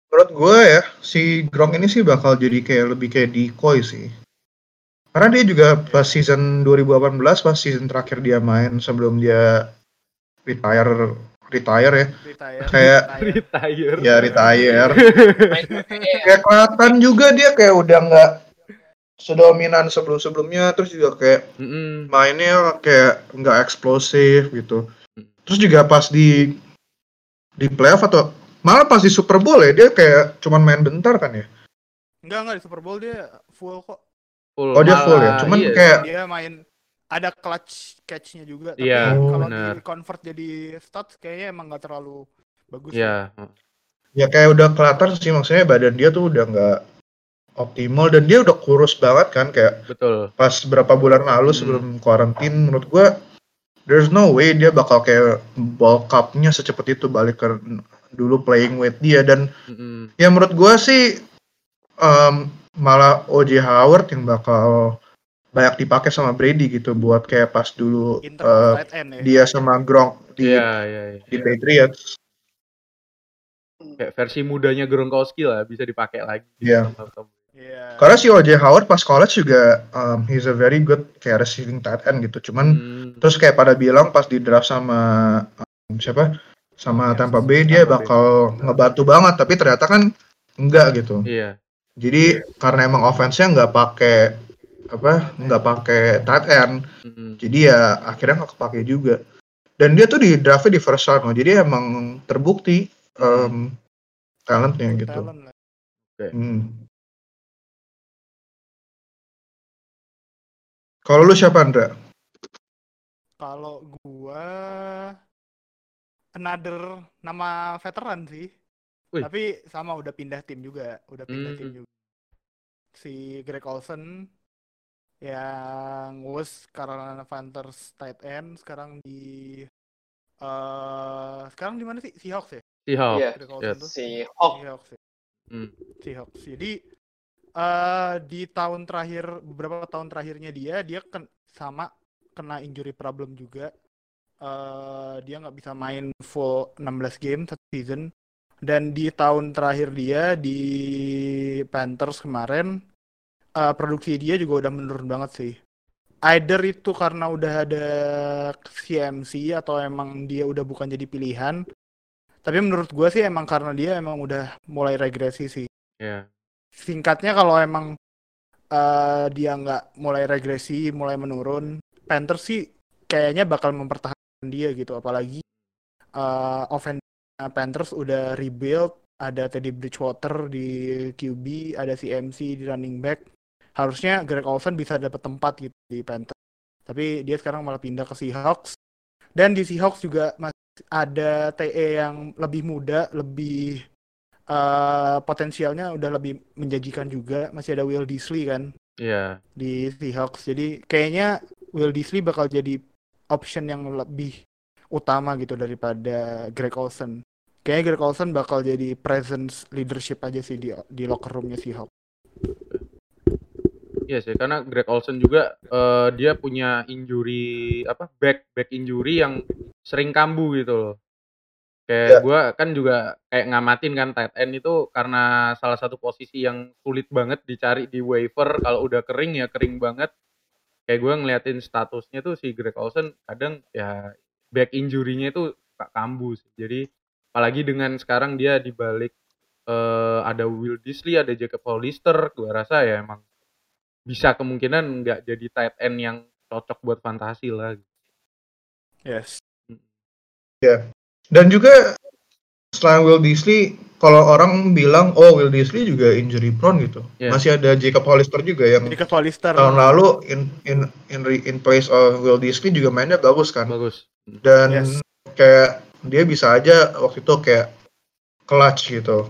Menurut gue ya, si Gronk ini sih bakal jadi kayak lebih kayak decoy sih. Karena dia juga pas season 2018, pas season terakhir dia main sebelum dia retire retire ya. Retire. Kayak- retire. Ya retire. Kayak kelihatan juga dia kayak udah nggak sedominan sebelum-sebelumnya terus juga kayak Mm-mm. mainnya kayak nggak eksplosif gitu. Terus juga pas di di playoff atau malah pas di Super Bowl ya dia kayak cuman main bentar kan ya. Enggak enggak di Super Bowl dia full kok. full Oh, dia full ya? malah, Cuman iya. kayak- Dia main ada clutch catch-nya juga. Tapi Iya, kalau di convert jadi stats kayaknya emang nggak terlalu bagus. Iya. Ya kayak udah kelihatan sih maksudnya badan dia tuh udah nggak optimal dan dia udah kurus banget kan kayak betul pas berapa bulan lalu Hmm. sebelum karantin menurut gua there's no way dia bakal kayak bulk up-nya secepat itu balik ke dulu playing weight dia dan Mm-mm. ya menurut gua sih em, malah O.J. Howard yang bakal banyak dipakai sama Brady gitu buat kayak pas dulu Inter tight end ya. dia sama Gronk di, Iya, iya, iya. di Patriots Kayak versi mudanya Gronkowski lah bisa dipakai lagi. Iya. Iya. karena si O.J. Howard pas college juga um, he's a very good kayak receiving tight end gitu cuman Hmm. terus kayak pada bilang pas di draft sama um, siapa sama Yes, Tampa Bay dia Tampa Bay. bakal ngebantu banget tapi ternyata kan enggak gitu Iya. jadi karena emang offense-nya nggak pakai apa nggak pakai tight end Mm-mm. jadi ya akhirnya nggak kepake juga dan dia tuh di draftnya di first round jadi emang terbukti um, talentnya gitu Talent. Hmm. Kalau lu siapa Andra Kalau gua another nama veteran sih. Wih. Tapi sama udah pindah tim juga, udah pindah tim Hmm. juga. Si Greg Olson yang was Carolina Panthers tight end sekarang di eh sekarang di mana sih? Seahawks ya? Seahawks. Iya. Greg Olson Yes. tuh. Si Hawk. Seahawks ya. Hmm. Seahawks. Jadi eh di tahun terakhir beberapa tahun terakhirnya dia dia ken, sama kena injury problem juga. eh dia nggak bisa main full 16 game satu season. Dan di tahun terakhir dia di Panthers kemarin eh produksi dia juga udah menurun banget sih. Either itu karena udah ada CMC atau emang dia udah bukan jadi pilihan. Tapi menurut gue sih emang karena dia emang udah mulai regresi sih Iya. Singkatnya kalau emang eh, dia nggak mulai regresi, mulai menurun, Panthers sih kayaknya bakal mempertahankan dia gitu. Apalagi eh offense Panthers udah rebuild, ada Teddy Bridgewater di QB, ada CMC di running back. Harusnya Greg Olsen bisa dapat tempat gitu di Panthers. Tapi dia sekarang malah pindah ke Seahawks. Dan di Seahawks juga masih ada TE yang lebih muda, lebih eh potensialnya udah lebih menjanjikan juga. Masih ada Will Disley kan Iya. di Seahawks. Jadi kayaknya Will Disley bakal jadi option yang lebih utama gitu daripada Greg Olsen. Kayaknya Greg Olsen bakal jadi presence leadership aja sih di di locker roomnya Seahawks. Iya sih, karena Greg Olsen juga eh, dia punya injury apa back back injury yang sering kambuh gitu loh. Kayak Ya. gua kan juga kayak ngamatin kan tight end itu karena salah satu posisi yang sulit banget dicari di waiver kalau udah kering ya kering banget. Kayak gua ngeliatin statusnya tuh si Greg Olsen kadang ya back injury-nya itu suka kambuh sih. Jadi apalagi dengan sekarang dia dibalik eh ada Will Disley, ada Jacob Hollister, gua rasa ya emang bisa kemungkinan nggak jadi tight end yang cocok buat fantasi lah. Yes. Dan juga selain Will Disley, kalau orang bilang oh Will Disley juga injury prone gitu. Iya. Masih ada Jacob Hollister juga yang Jadi ke Hollister. tahun lalu in in in re- in place of Will Disley juga mainnya bagus kan. Bagus. Dan Yes. kayak dia bisa aja waktu itu kayak clutch gitu.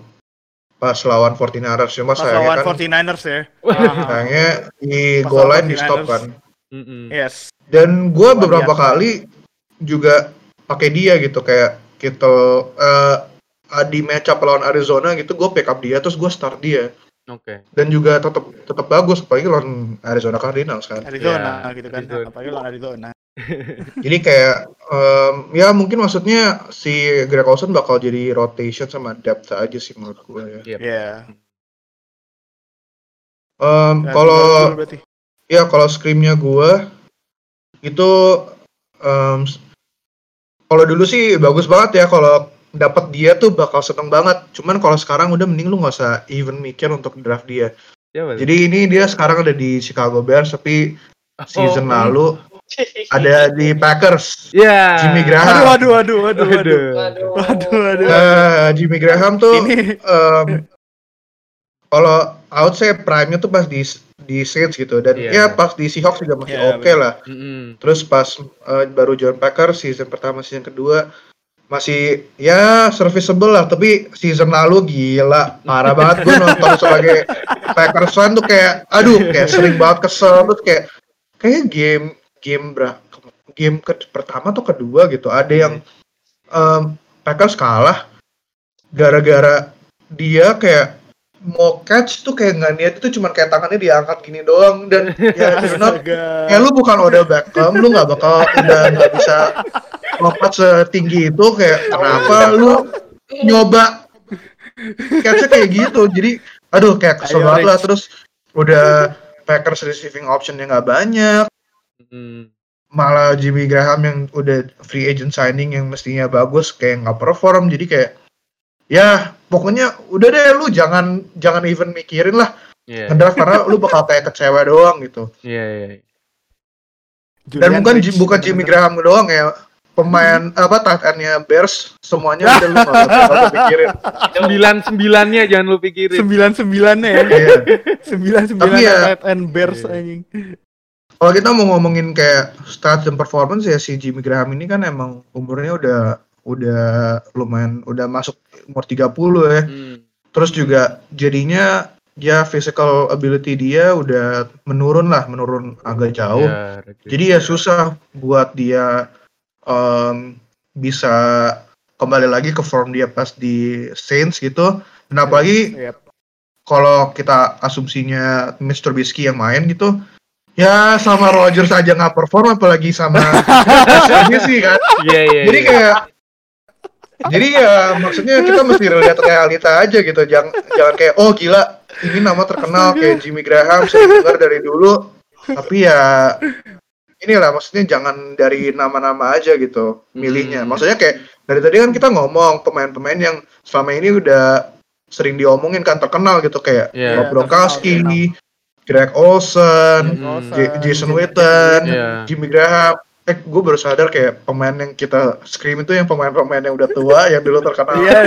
Pas lawan 49ers cuma Pas sayangnya lawan kan 49ers ya. Ah, sayangnya di Pas goal line di stop 49ers. kan. Mm-mm. yes. Dan gue beberapa biasa. kali juga pakai dia gitu kayak Kittle eh di match up lawan Arizona gitu gue pick up dia terus gue start dia Oke. dan juga tetap tetap bagus apalagi lawan Arizona Cardinals kan. Arizona Ya, gitu kan. Arizona. Apalagi lawan Arizona. Jadi kayak em, ya mungkin maksudnya si Greg Olson bakal jadi rotation sama depth aja sih menurut gue ya. Yep. Iya. Em, Ya, kalau tinggal dulu berarti. ya kalau screamnya gue itu s- kalau dulu sih bagus banget ya kalau dapat dia tuh bakal seneng banget. Cuman kalau sekarang udah mending lu nggak usah even mikir untuk draft dia. Siapa tuh? Jadi ini dia sekarang ada di Chicago Bears tapi season Oh. lalu ada di Packers. Ya. Jimmy Graham. Aduh, aduh, aduh, aduh, aduh. Aduh. Waduh. Waduh, waduh. Eh, Jimmy Graham tuh Ini em, kalau out saya prime-nya tuh pas di di Saints gitu. Dan Iya. ya pas di Seahawks juga masih Iya, oke lah. Mm-mm. Terus pas eh, baru join Packers season pertama season kedua masih ya serviceable lah. Tapi season lalu gila. Parah banget. Gue nonton sebagai Packers fan tuh kayak aduh kayak sering banget kesel. Terus kayak kayak game game berapa game ke pertama atau kedua gitu ada yang em, Packers kalah. Gara-gara dia kayak mau catch tuh kayak nggak niat itu cuman kayak tangannya diangkat gini doang. Dan ya you're not ya lu bukan Odell Beckham lu nggak bakal udah nggak bisa lompat setinggi itu kayak kenapa lu nyoba catch kayak gitu? Jadi aduh kayak kesel banget lah. Terus udah Packers receiving optionnya nggak banyak. Mm. malah Jimmy Graham yang udah free agent signing yang mestinya bagus kayak nggak perform. Jadi kayak ya pokoknya udah deh lu jangan jangan even mikirin lah Iya. ngedraft karena lu bakal kayak kecewa doang gitu Iya, iya. dan Julian bukan Rich, bukan Jimmy. Graham doang ya pemain apa tight end-nya Bears semuanya udah lu nggak usah nggak usah pikirin Sembilan sembilannya jangan lu pikirin. sembilan sembilannya ya Iya. sembilan sembilan Tapi ya- tight end Bears Iya. anjing kalau kita mau ngomongin kayak stats dan performance ya si Jimmy Graham ini kan emang umurnya udah udah lumayan udah masuk umur 30 ya Hmm. terus juga jadinya ya physical ability dia udah menurun lah menurun agak jauh Ya, jadi ya susah buat dia em, bisa kembali lagi ke form dia pas di Saints gitu dan apalagi Yep. kalau kita asumsinya Mr. Trubisky yang main gitu ya sama Rodgers aja nggak perform apalagi sama sih kan Iya, iya. jadi iya. kayak jadi ya maksudnya kita mesti lihat realita aja gitu jangan jangan kayak oh gila ini nama terkenal kayak Jimmy Graham saya dengar dari dulu tapi ya inilah maksudnya jangan dari nama-nama aja gitu milihnya Hmm. maksudnya kayak dari tadi kan kita ngomong pemain-pemain yang selama ini udah sering diomongin kan terkenal gitu kayak. Rob Gronkowski, Greg Olson, Hmm. J- Jason Witten, Iya. Jimmy Graham. Eh, gue baru sadar kayak pemain yang kita scream itu yang pemain-pemain yang udah tua, yang dulu terkenal. Iya,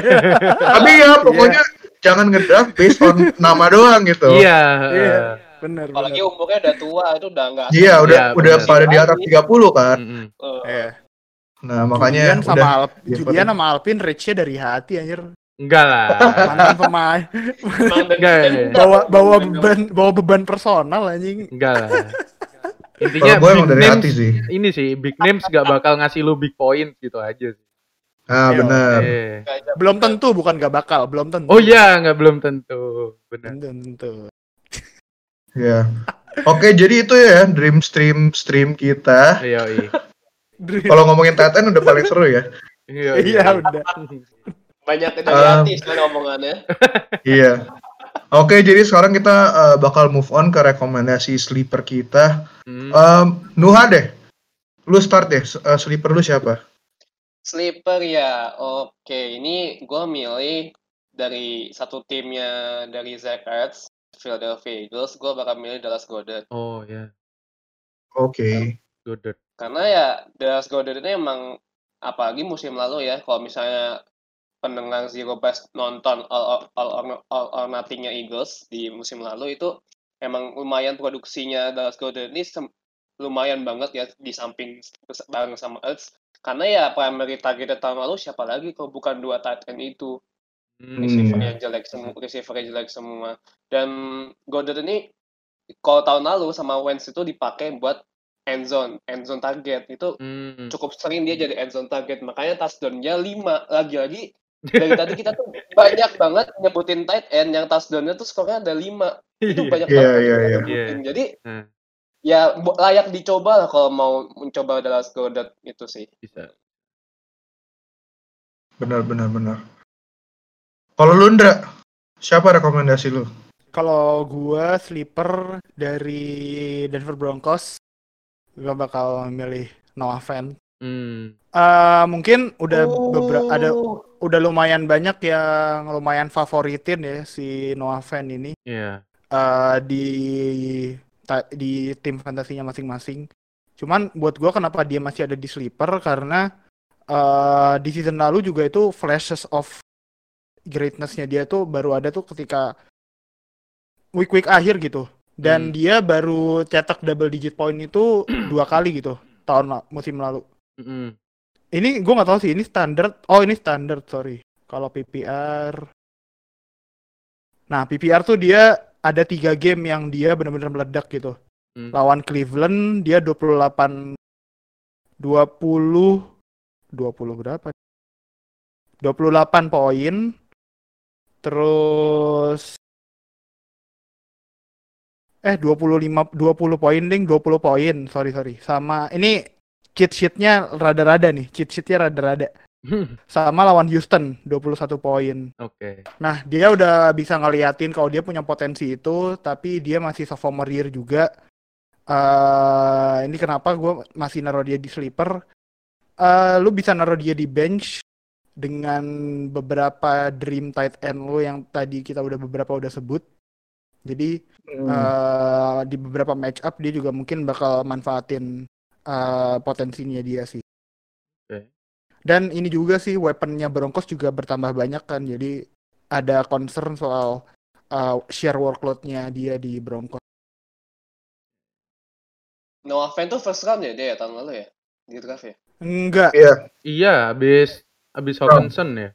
Tapi ya pokoknya jangan ngedraft based on nama doang gitu. Iya. Iya. eh, benar. Apalagi umurnya udah tua itu udah nggak. Iya, udah Iya, udah bener. pada di atas 30 kan. mm-mm. Eh, Iya. Nah, makanya Julian sama udah Alp, Iya, Julian sama Alpin reach-nya dari hati anjir. Enggak lah. Mantan pemain Enggak, iya. bawa bawa beban bawa beban personal anjing. Enggak lah. Intinya gue big emang dari names hati sih. ini sih big names gak bakal ngasih lu big point gitu aja sih. Nah, Iya. bener. Iya. Kayak- Belum tentu bukan gak bakal, belum tentu. Oh iya, nggak belum tentu. Benar. Belum tentu. Ya. Oke, jadi itu ya dream stream stream kita. Iya, iya. Kalau ngomongin Titan udah paling seru ya. Iya, Iya udah. banyak dari Um, hati omongannya. Iya. Oke, jadi sekarang kita eh, bakal move on ke rekomendasi sleeper kita. Hmm. Em, Nuha deh. Lu start deh. Eh, sleeper lu siapa? Sleeper ya, oke. Ini gue milih dari satu timnya dari Zach Ertz, Philadelphia Eagles, gue bakal milih Dallas Goddard. Oh ya, Oke. Goddard. Karena ya Dallas Goddard ini emang apalagi musim lalu ya, kalau misalnya pendengar Zero Best nonton All, all, all, all, all Nothing-nya Eagles di musim lalu itu emang lumayan produksinya Dallas Goddard ini lumayan banget ya di samping bareng sama Ertz. Karena ya primary target tahun lalu siapa lagi kalau bukan dua tight end itu Hmm. receivernya jelek semua receivernya jelek semua dan Goddard ini kalau tahun lalu sama Wentz itu dipakai buat end zone end zone target itu Hmm. cukup sering dia jadi end zone target makanya touchdown-nya 5 lagi-lagi dari tadi kita tuh banyak banget nyebutin tight end yang touchdown-nya tuh skornya ada 5 itu banyak Iya, banget iya, yang kita iya. nyebutin. jadi Hmm. ya layak dicoba lah kalau mau mencoba Dallas Goddard itu sih Bisa. Benar benar benar. Kalau lu Ndra, siapa rekomendasi lu? Kalau gua sleeper dari Denver Broncos, gua bakal milih Noah Fant. Hmm. Eh, mungkin udah beberapa ada udah lumayan banyak yang lumayan favoritin ya si Noah Fant ini Iya. eh, di ta- di tim fantasinya masing-masing. Cuman buat gua kenapa dia masih ada di sleeper karena eh, di season lalu juga itu flashes of greatness-nya dia tuh baru ada tuh ketika week-week akhir gitu. Dan Hmm. dia baru cetak double digit point itu dua kali gitu tahun musim lalu. Mm-mm. Ini gue nggak tahu sih ini standar. Oh ini standar sorry. Kalau PPR. Nah PPR tuh dia ada tiga game yang dia benar-benar meledak gitu. Hmm. Lawan Cleveland dia 28 20 20 berapa? 28 poin. Terus eh 25 20 poin ding 20 poin sorry sorry sama ini cheat sheetnya rada-rada nih cheat sheetnya rada-rada sama lawan Houston 21 poin Oke. Nah, dia udah bisa ngeliatin kalau dia punya potensi itu, tapi dia masih sophomore year juga. eh ini kenapa gue masih naruh dia di sleeper. eh lu bisa naruh dia di bench dengan beberapa dream tight end lu yang tadi kita udah beberapa udah sebut. Jadi eh di beberapa match up dia juga mungkin bakal manfaatin eh potensinya dia sih. Oke. Dan ini juga sih weaponnya Broncos juga bertambah banyak kan. Jadi ada concern soal uh, share workload-nya dia di Broncos. Noah Fant tuh first round ya dia ya tahun lalu ya di draft ya Enggak. Iya. Iya, habis habis Hawkinson ya.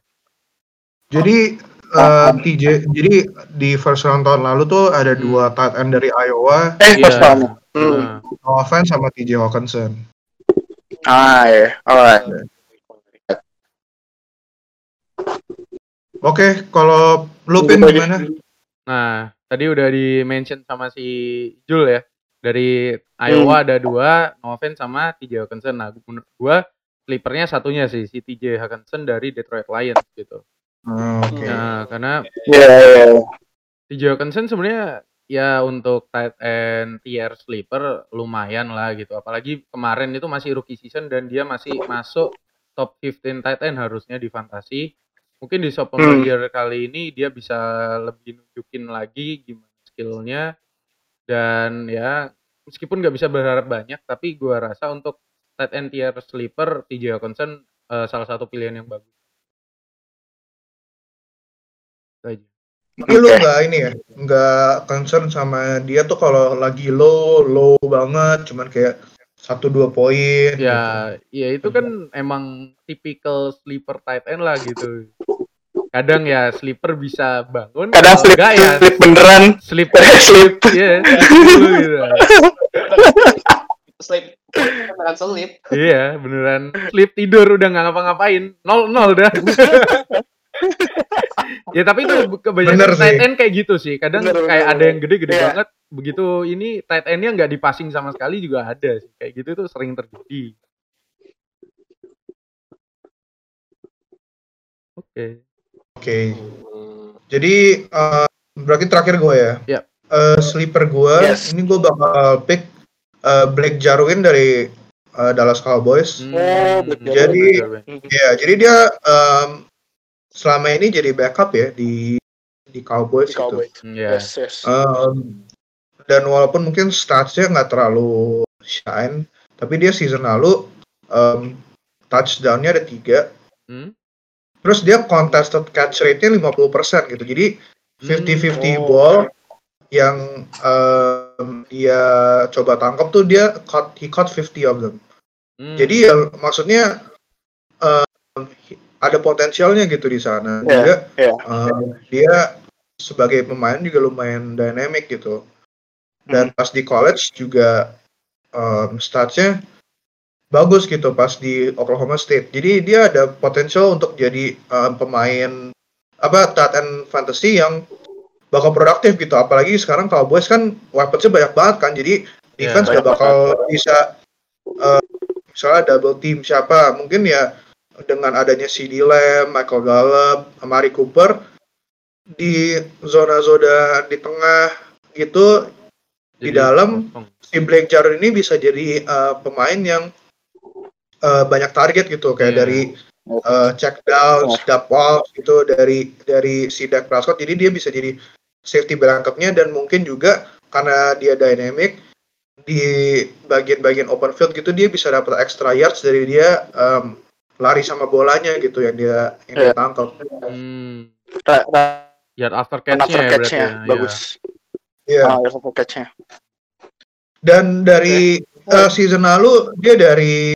Jadi eh, TJ, jadi di first round tahun lalu tuh ada Hmm. dua tight end dari Iowa, Eh, Iya. first round. Hmm. Nah, Noah Fant sama TJ Hawkinson. Ah, ya. Alright. Oke, kalau lu Pin Gitu gimana? Nah, tadi udah di mention sama si Jul ya. Dari Iowa ada dua, Noven sama TJ Hawkinson. Nah, menurut gua sleepernya satunya sih si TJ Hawkinson dari Detroit Lions gitu. Oh, Oke. Nah, karena Iya, iya. TJ Hawkinson sebenarnya ya untuk tight end tier sleeper lumayan lah gitu. Apalagi kemarin itu masih rookie season dan dia masih masuk top 15 tight end harusnya di fantasi. Mungkin di sophomore Hmm. year kali ini dia bisa lebih nunjukin lagi gimana skillnya dan ya meskipun nggak bisa berharap banyak tapi gua rasa untuk tight end tier sleeper TJ Hawkinson eh, salah satu pilihan yang bagus. Aja. Tapi lu Oke. nggak ini ya, nggak concern sama dia tuh kalau lagi low, low banget, cuman kayak satu dua poin. gitu. Ya, ya itu kan emang tipikal sleeper tight end lah gitu. Kadang ya sleeper bisa bangun, Kadang slip, enggak ya slip beneran. sleep, slip. iya, sleep gitu. sleep beneran sleep Iya, beneran sleep tidur udah nggak ngapa-ngapain, nol nol dah. ya tapi itu Bener kebanyakan sih. tight end kayak gitu sih. Kadang Bener, kayak bener, ada yang gede-gede Iya. banget, begitu ini tight endnya nggak dipassing sama sekali juga ada sih. Kayak gitu tuh sering terjadi. Oke. Oke. Hmm. Jadi eh, berarti terakhir gue ya. Yap. Eh, sleeper gue, Yes. ini gue bakal pick eh, Blake Jarwin dari eh, Dallas Cowboys. Hmm, Oh, Black Jadi-. Ya, jadi dia em, selama ini jadi backup ya di di Cowboys, Di gitu. Cowboys. Iya. Yes, yes. Em, dan walaupun mungkin statsnya nggak terlalu shine, tapi dia season lalu em, touchdownnya ada tiga. Hmm? Terus dia contested catch rate-nya 50% gitu. Jadi 50-50 Oh. ball yang em, dia coba tangkap tuh dia caught, he caught 50 of them. Hmm. Jadi ya maksudnya em, ada potensialnya gitu di sana. Iya, Juga em, dia sebagai pemain juga lumayan dynamic gitu. Dan pas di college juga em, statsnya bagus gitu pas di Oklahoma State. Jadi dia ada potensial untuk jadi em, pemain apa tight end fantasy yang bakal produktif gitu. Apalagi sekarang Cowboys kan weaponsnya banyak banget kan. Jadi Iya, defense banyak gak bakal bisa eh, misalnya double team siapa. Mungkin ya dengan adanya CD Lamb, Michael Gallup, Amari Cooper di zona-zona di tengah gitu di Jadi dalam kosong. si Blake Jarwin ini bisa jadi eh, pemain yang eh, banyak target gitu kayak Iya. dari eh, check down, step off gitu dari dari si Dak Prescott jadi dia bisa jadi safety backupnya dan mungkin juga karena dia dynamic di bagian-bagian open field gitu dia bisa dapat extra yards dari dia em, lari sama bolanya gitu yang dia yang dia Iya. tangkap. Hmm. Yard after catch-nya after ya berarti catch-nya ya. bagus. Iya. Ah, run after catch-nya. Dan dari eh, season lalu dia dari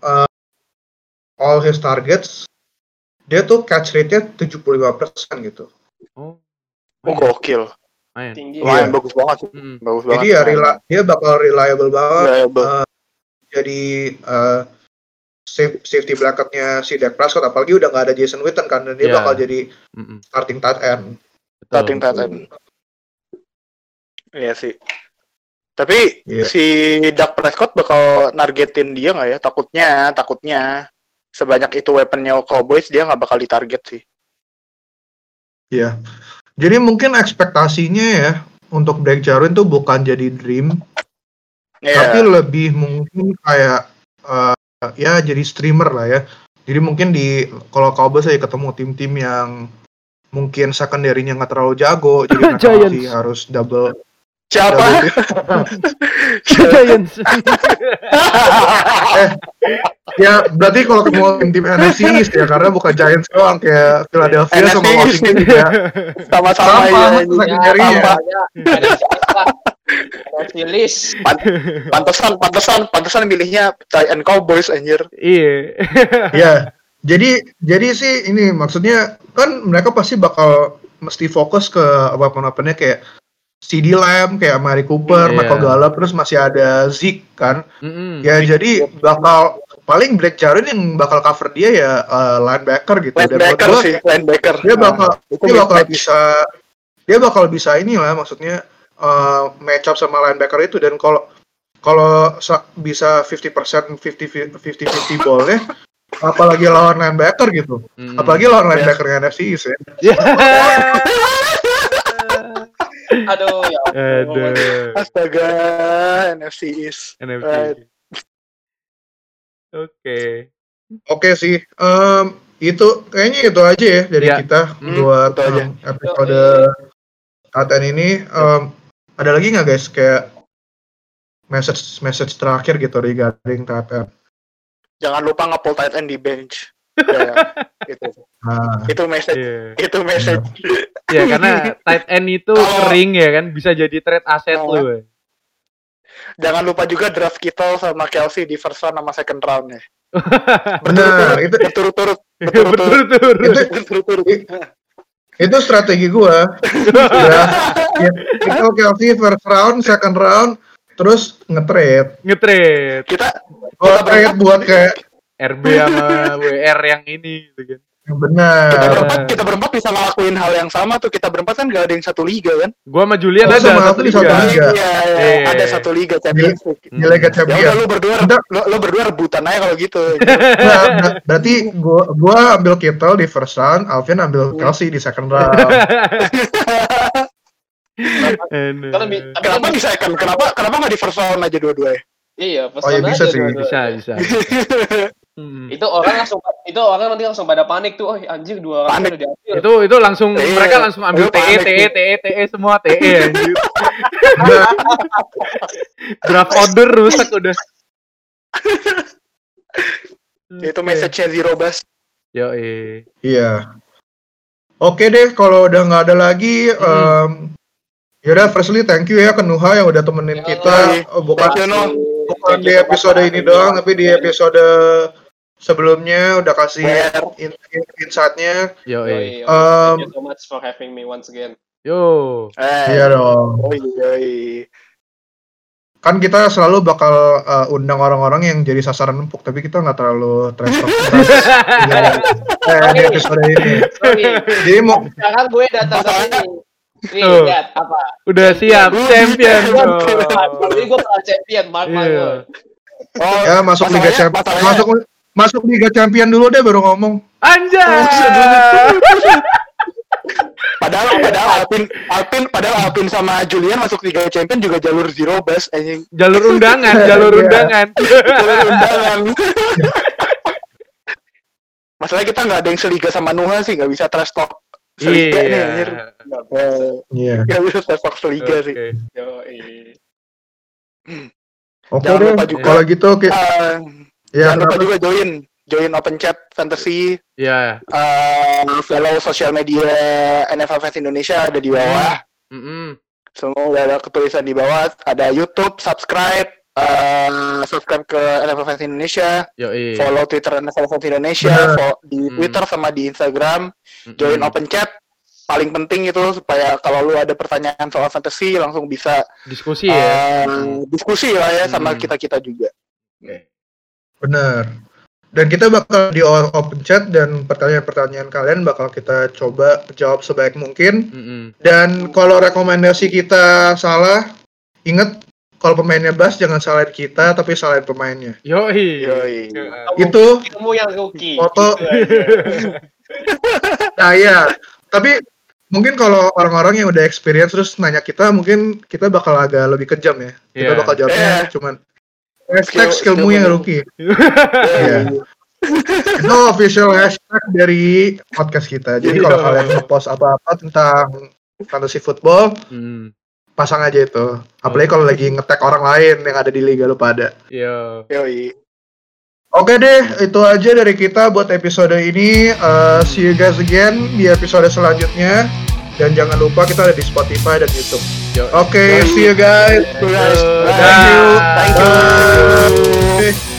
eh, all his targets dia tuh catch rate-nya 75% gitu. Oh, Oh, gokil. main. tinggi Lumayan Iya. bagus banget. sih. Hmm. Bagus Jadi banget. ya rela- dia bakal reliable banget Reliable. jadi eh, safe- safety bracketnya si Dak Prescott apalagi udah nggak ada Jason Witten kan dan dia Iya. bakal jadi Mm-mm. starting tight end. Betul. Starting tight end. Iya sih. Tapi Iya. si Dak Prescott bakal nargetin dia nggak ya? Takutnya, takutnya sebanyak itu weaponnya Cowboys dia nggak bakal ditarget sih. Iya. Jadi mungkin ekspektasinya ya untuk Blake Jarwin tuh bukan jadi dream Iya. tapi lebih mungkin kayak eh, ya jadi streamer lah ya. Jadi mungkin di kalau Cowboys saya ketemu tim-tim yang mungkin secondary-nya nggak terlalu jago, jadi mereka masih harus double Siapa? Giants. ya berarti kalau ketemu tim-tim NFC East ya karena bukan Giants doang kayak Philadelphia NFC sama. Washington juga Sama-sama Sama, ya. secondary-nya. Sama. ada siapa ada silis Pantesan, pantesan, pantesan milihnya end Cowboys anjir. Iya. ya jadi jadi sih ini maksudnya kan mereka pasti bakal mesti fokus ke apa-apanya kayak CD Lamb kayak Mari Cooper, Iya. Michael Gallup, terus masih ada Zeke kan. Mm-mm. Ya jadi bakal paling Black Jarwin yang bakal cover dia ya eh, linebacker gitu. Dan Linebacker gua sih, linebacker. dia bakal itu dia bakal mismatch. bisa dia bakal bisa inilah maksudnya eh, match up sama linebacker itu dan kalau kalau sa- bisa 50% 50 50 50 ballnya apalagi lawan linebacker gitu Mm. apalagi lawan linebacker yang NFC East ya Ya. Aduh ya ampun. Aduh. Astaga, NFC East. NFC. Right. Oke. oke sih Em, itu kayaknya itu aja ya dari Ya. kita Hmm, buat aja. episode Taten ini Em, ada lagi nggak guys kayak message message terakhir gitu regarding Taten Jangan lupa nge-pull tight end di bench. Ya, itu. Nah Itu message. Iya. Itu message. Ya karena tight end itu Kalau- kering ya kan bisa jadi trade aset Oh. lu. Jangan lupa juga draft Kittle sama Kelsey di first round sama second round ya. benar itu Berturut-turut. Berturut-turut. Betul-betul. Berturut-turut. itu strategi gua ya, ya, itu Kelsey first round second round terus nge-trade Nge-trade Kita oh trade buat kayak RB sama WR yang ini gitu kan. Yang benar kita berempat kita berempat bisa ngelakuin hal yang sama tuh. Kita berempat kan gak ada yang satu liga kan? Gua sama Julian Oh, ada sama satu aku di liga. satu liga. Iya, iya, Iya. ada satu liga Champions League. di Liga Ya Champion udah lu berdua Bentar. lu, lu berdua rebutan aja kalau gitu. Nah, ber- berarti gua gua ambil Kittle di first round Alvin ambil Kelsey di second round. Karena kan Kenapa di second? Kenapa kenapa nggak di first round aja dua-duanya? Iya, Oh, ya pesan bisa aja sih. dua-dua. Bisa, bisa. Hmm. Itu orang langsung itu orang nanti langsung pada panik tuh. Oh, anjir dua orang Panik. udah diambil. Itu itu langsung Iya. mereka langsung ambil TE TE. TE TE semua TE anjir. Draft order rusak udah. Itu message-nya Zero Bus. Yo, Iya. Oke deh, kalau udah nggak ada lagi, Hmm. em, yaudah firstly thank you ya ke Nuha yang udah temenin Ya, kita, Oh, bukan bukan di episode ini doang, tapi di episode sebelumnya udah kasih in- in- insight-nya. yo, Yoi, yoi. Um, Thank you so much for having me once again. yo. Eh, Iya dong. Oh iya. Kan kita selalu bakal uh, undang orang-orang yang jadi sasaran empuk, tapi kita nggak terlalu trash talk keras eh, di episode ini. Sorry. Jadi mau Sekarang gue datang ke sini. Nih, Tuh. lihat apa? Udah siap champion. Jadi gue pernah champion, mark my Iya. Oh, ya masuk Liga Champion, masuk masuk Liga Champion dulu deh baru ngomong. Anjay. Padahal padahal Alpin Alpin padahal Alpin sama Julian masuk Liga Champion juga jalur Zero Bus anjing. Jalur undangan, jalur Iya. undangan. Jalur undangan. Masalahnya kita nggak ada yang seliga sama Nuha sih, nggak bisa trash talk seliga nih anjir. Iya. Eh, Iya. Nggak bisa trash talk seliga sih. Oke. Jangan deh. Kalau gitu oke. Eh, Ya, jangan lupa juga join join open chat fantasy Iya. eh follow sosial media NFL Fans Indonesia ada di bawah. Mm-mm. Semua udah ada ketulisan di bawah. Ada YouTube, subscribe, eh subscribe ke NFL Fans Indonesia, Yoi. follow Twitter NFL Fans Indonesia, follow di Hmm. Twitter sama di Instagram, join open chat. Paling penting itu supaya kalau lu ada pertanyaan soal fantasy langsung bisa Diskusi ya. eh, diskusi lah ya sama Hmm. kita kita juga. Bener. Dan kita bakal di open chat dan pertanyaan-pertanyaan kalian bakal kita coba jawab sebaik mungkin. Mm-mm. Dan kalau rekomendasi kita salah, inget kalau pemainnya Bas jangan salahin kita tapi salahin pemainnya. Yoi. Yoi. Itu Kamu yang rookie. Foto. Gitu nah ya, tapi mungkin kalau orang-orang yang udah experience terus nanya kita mungkin kita bakal agak lebih kejam ya. Kita Iya. bakal jawabnya Iya. cuman hashtag Skill- skillmu skill yang rookie. Iya. Itu official hashtag dari podcast kita. Jadi kalau Iya. kalian ngepost apa-apa tentang fantasy football, Hmm. pasang aja itu. Apalagi kalau lagi ngetek orang lain yang ada di liga lu pada. Yo. Yoi. Oke deh, itu aja dari kita buat episode ini. Uh, see you guys again di episode selanjutnya. Dan jangan lupa kita ada di Spotify dan YouTube. Yo. Oke, see you guys. Thank you. Thank you. Bye.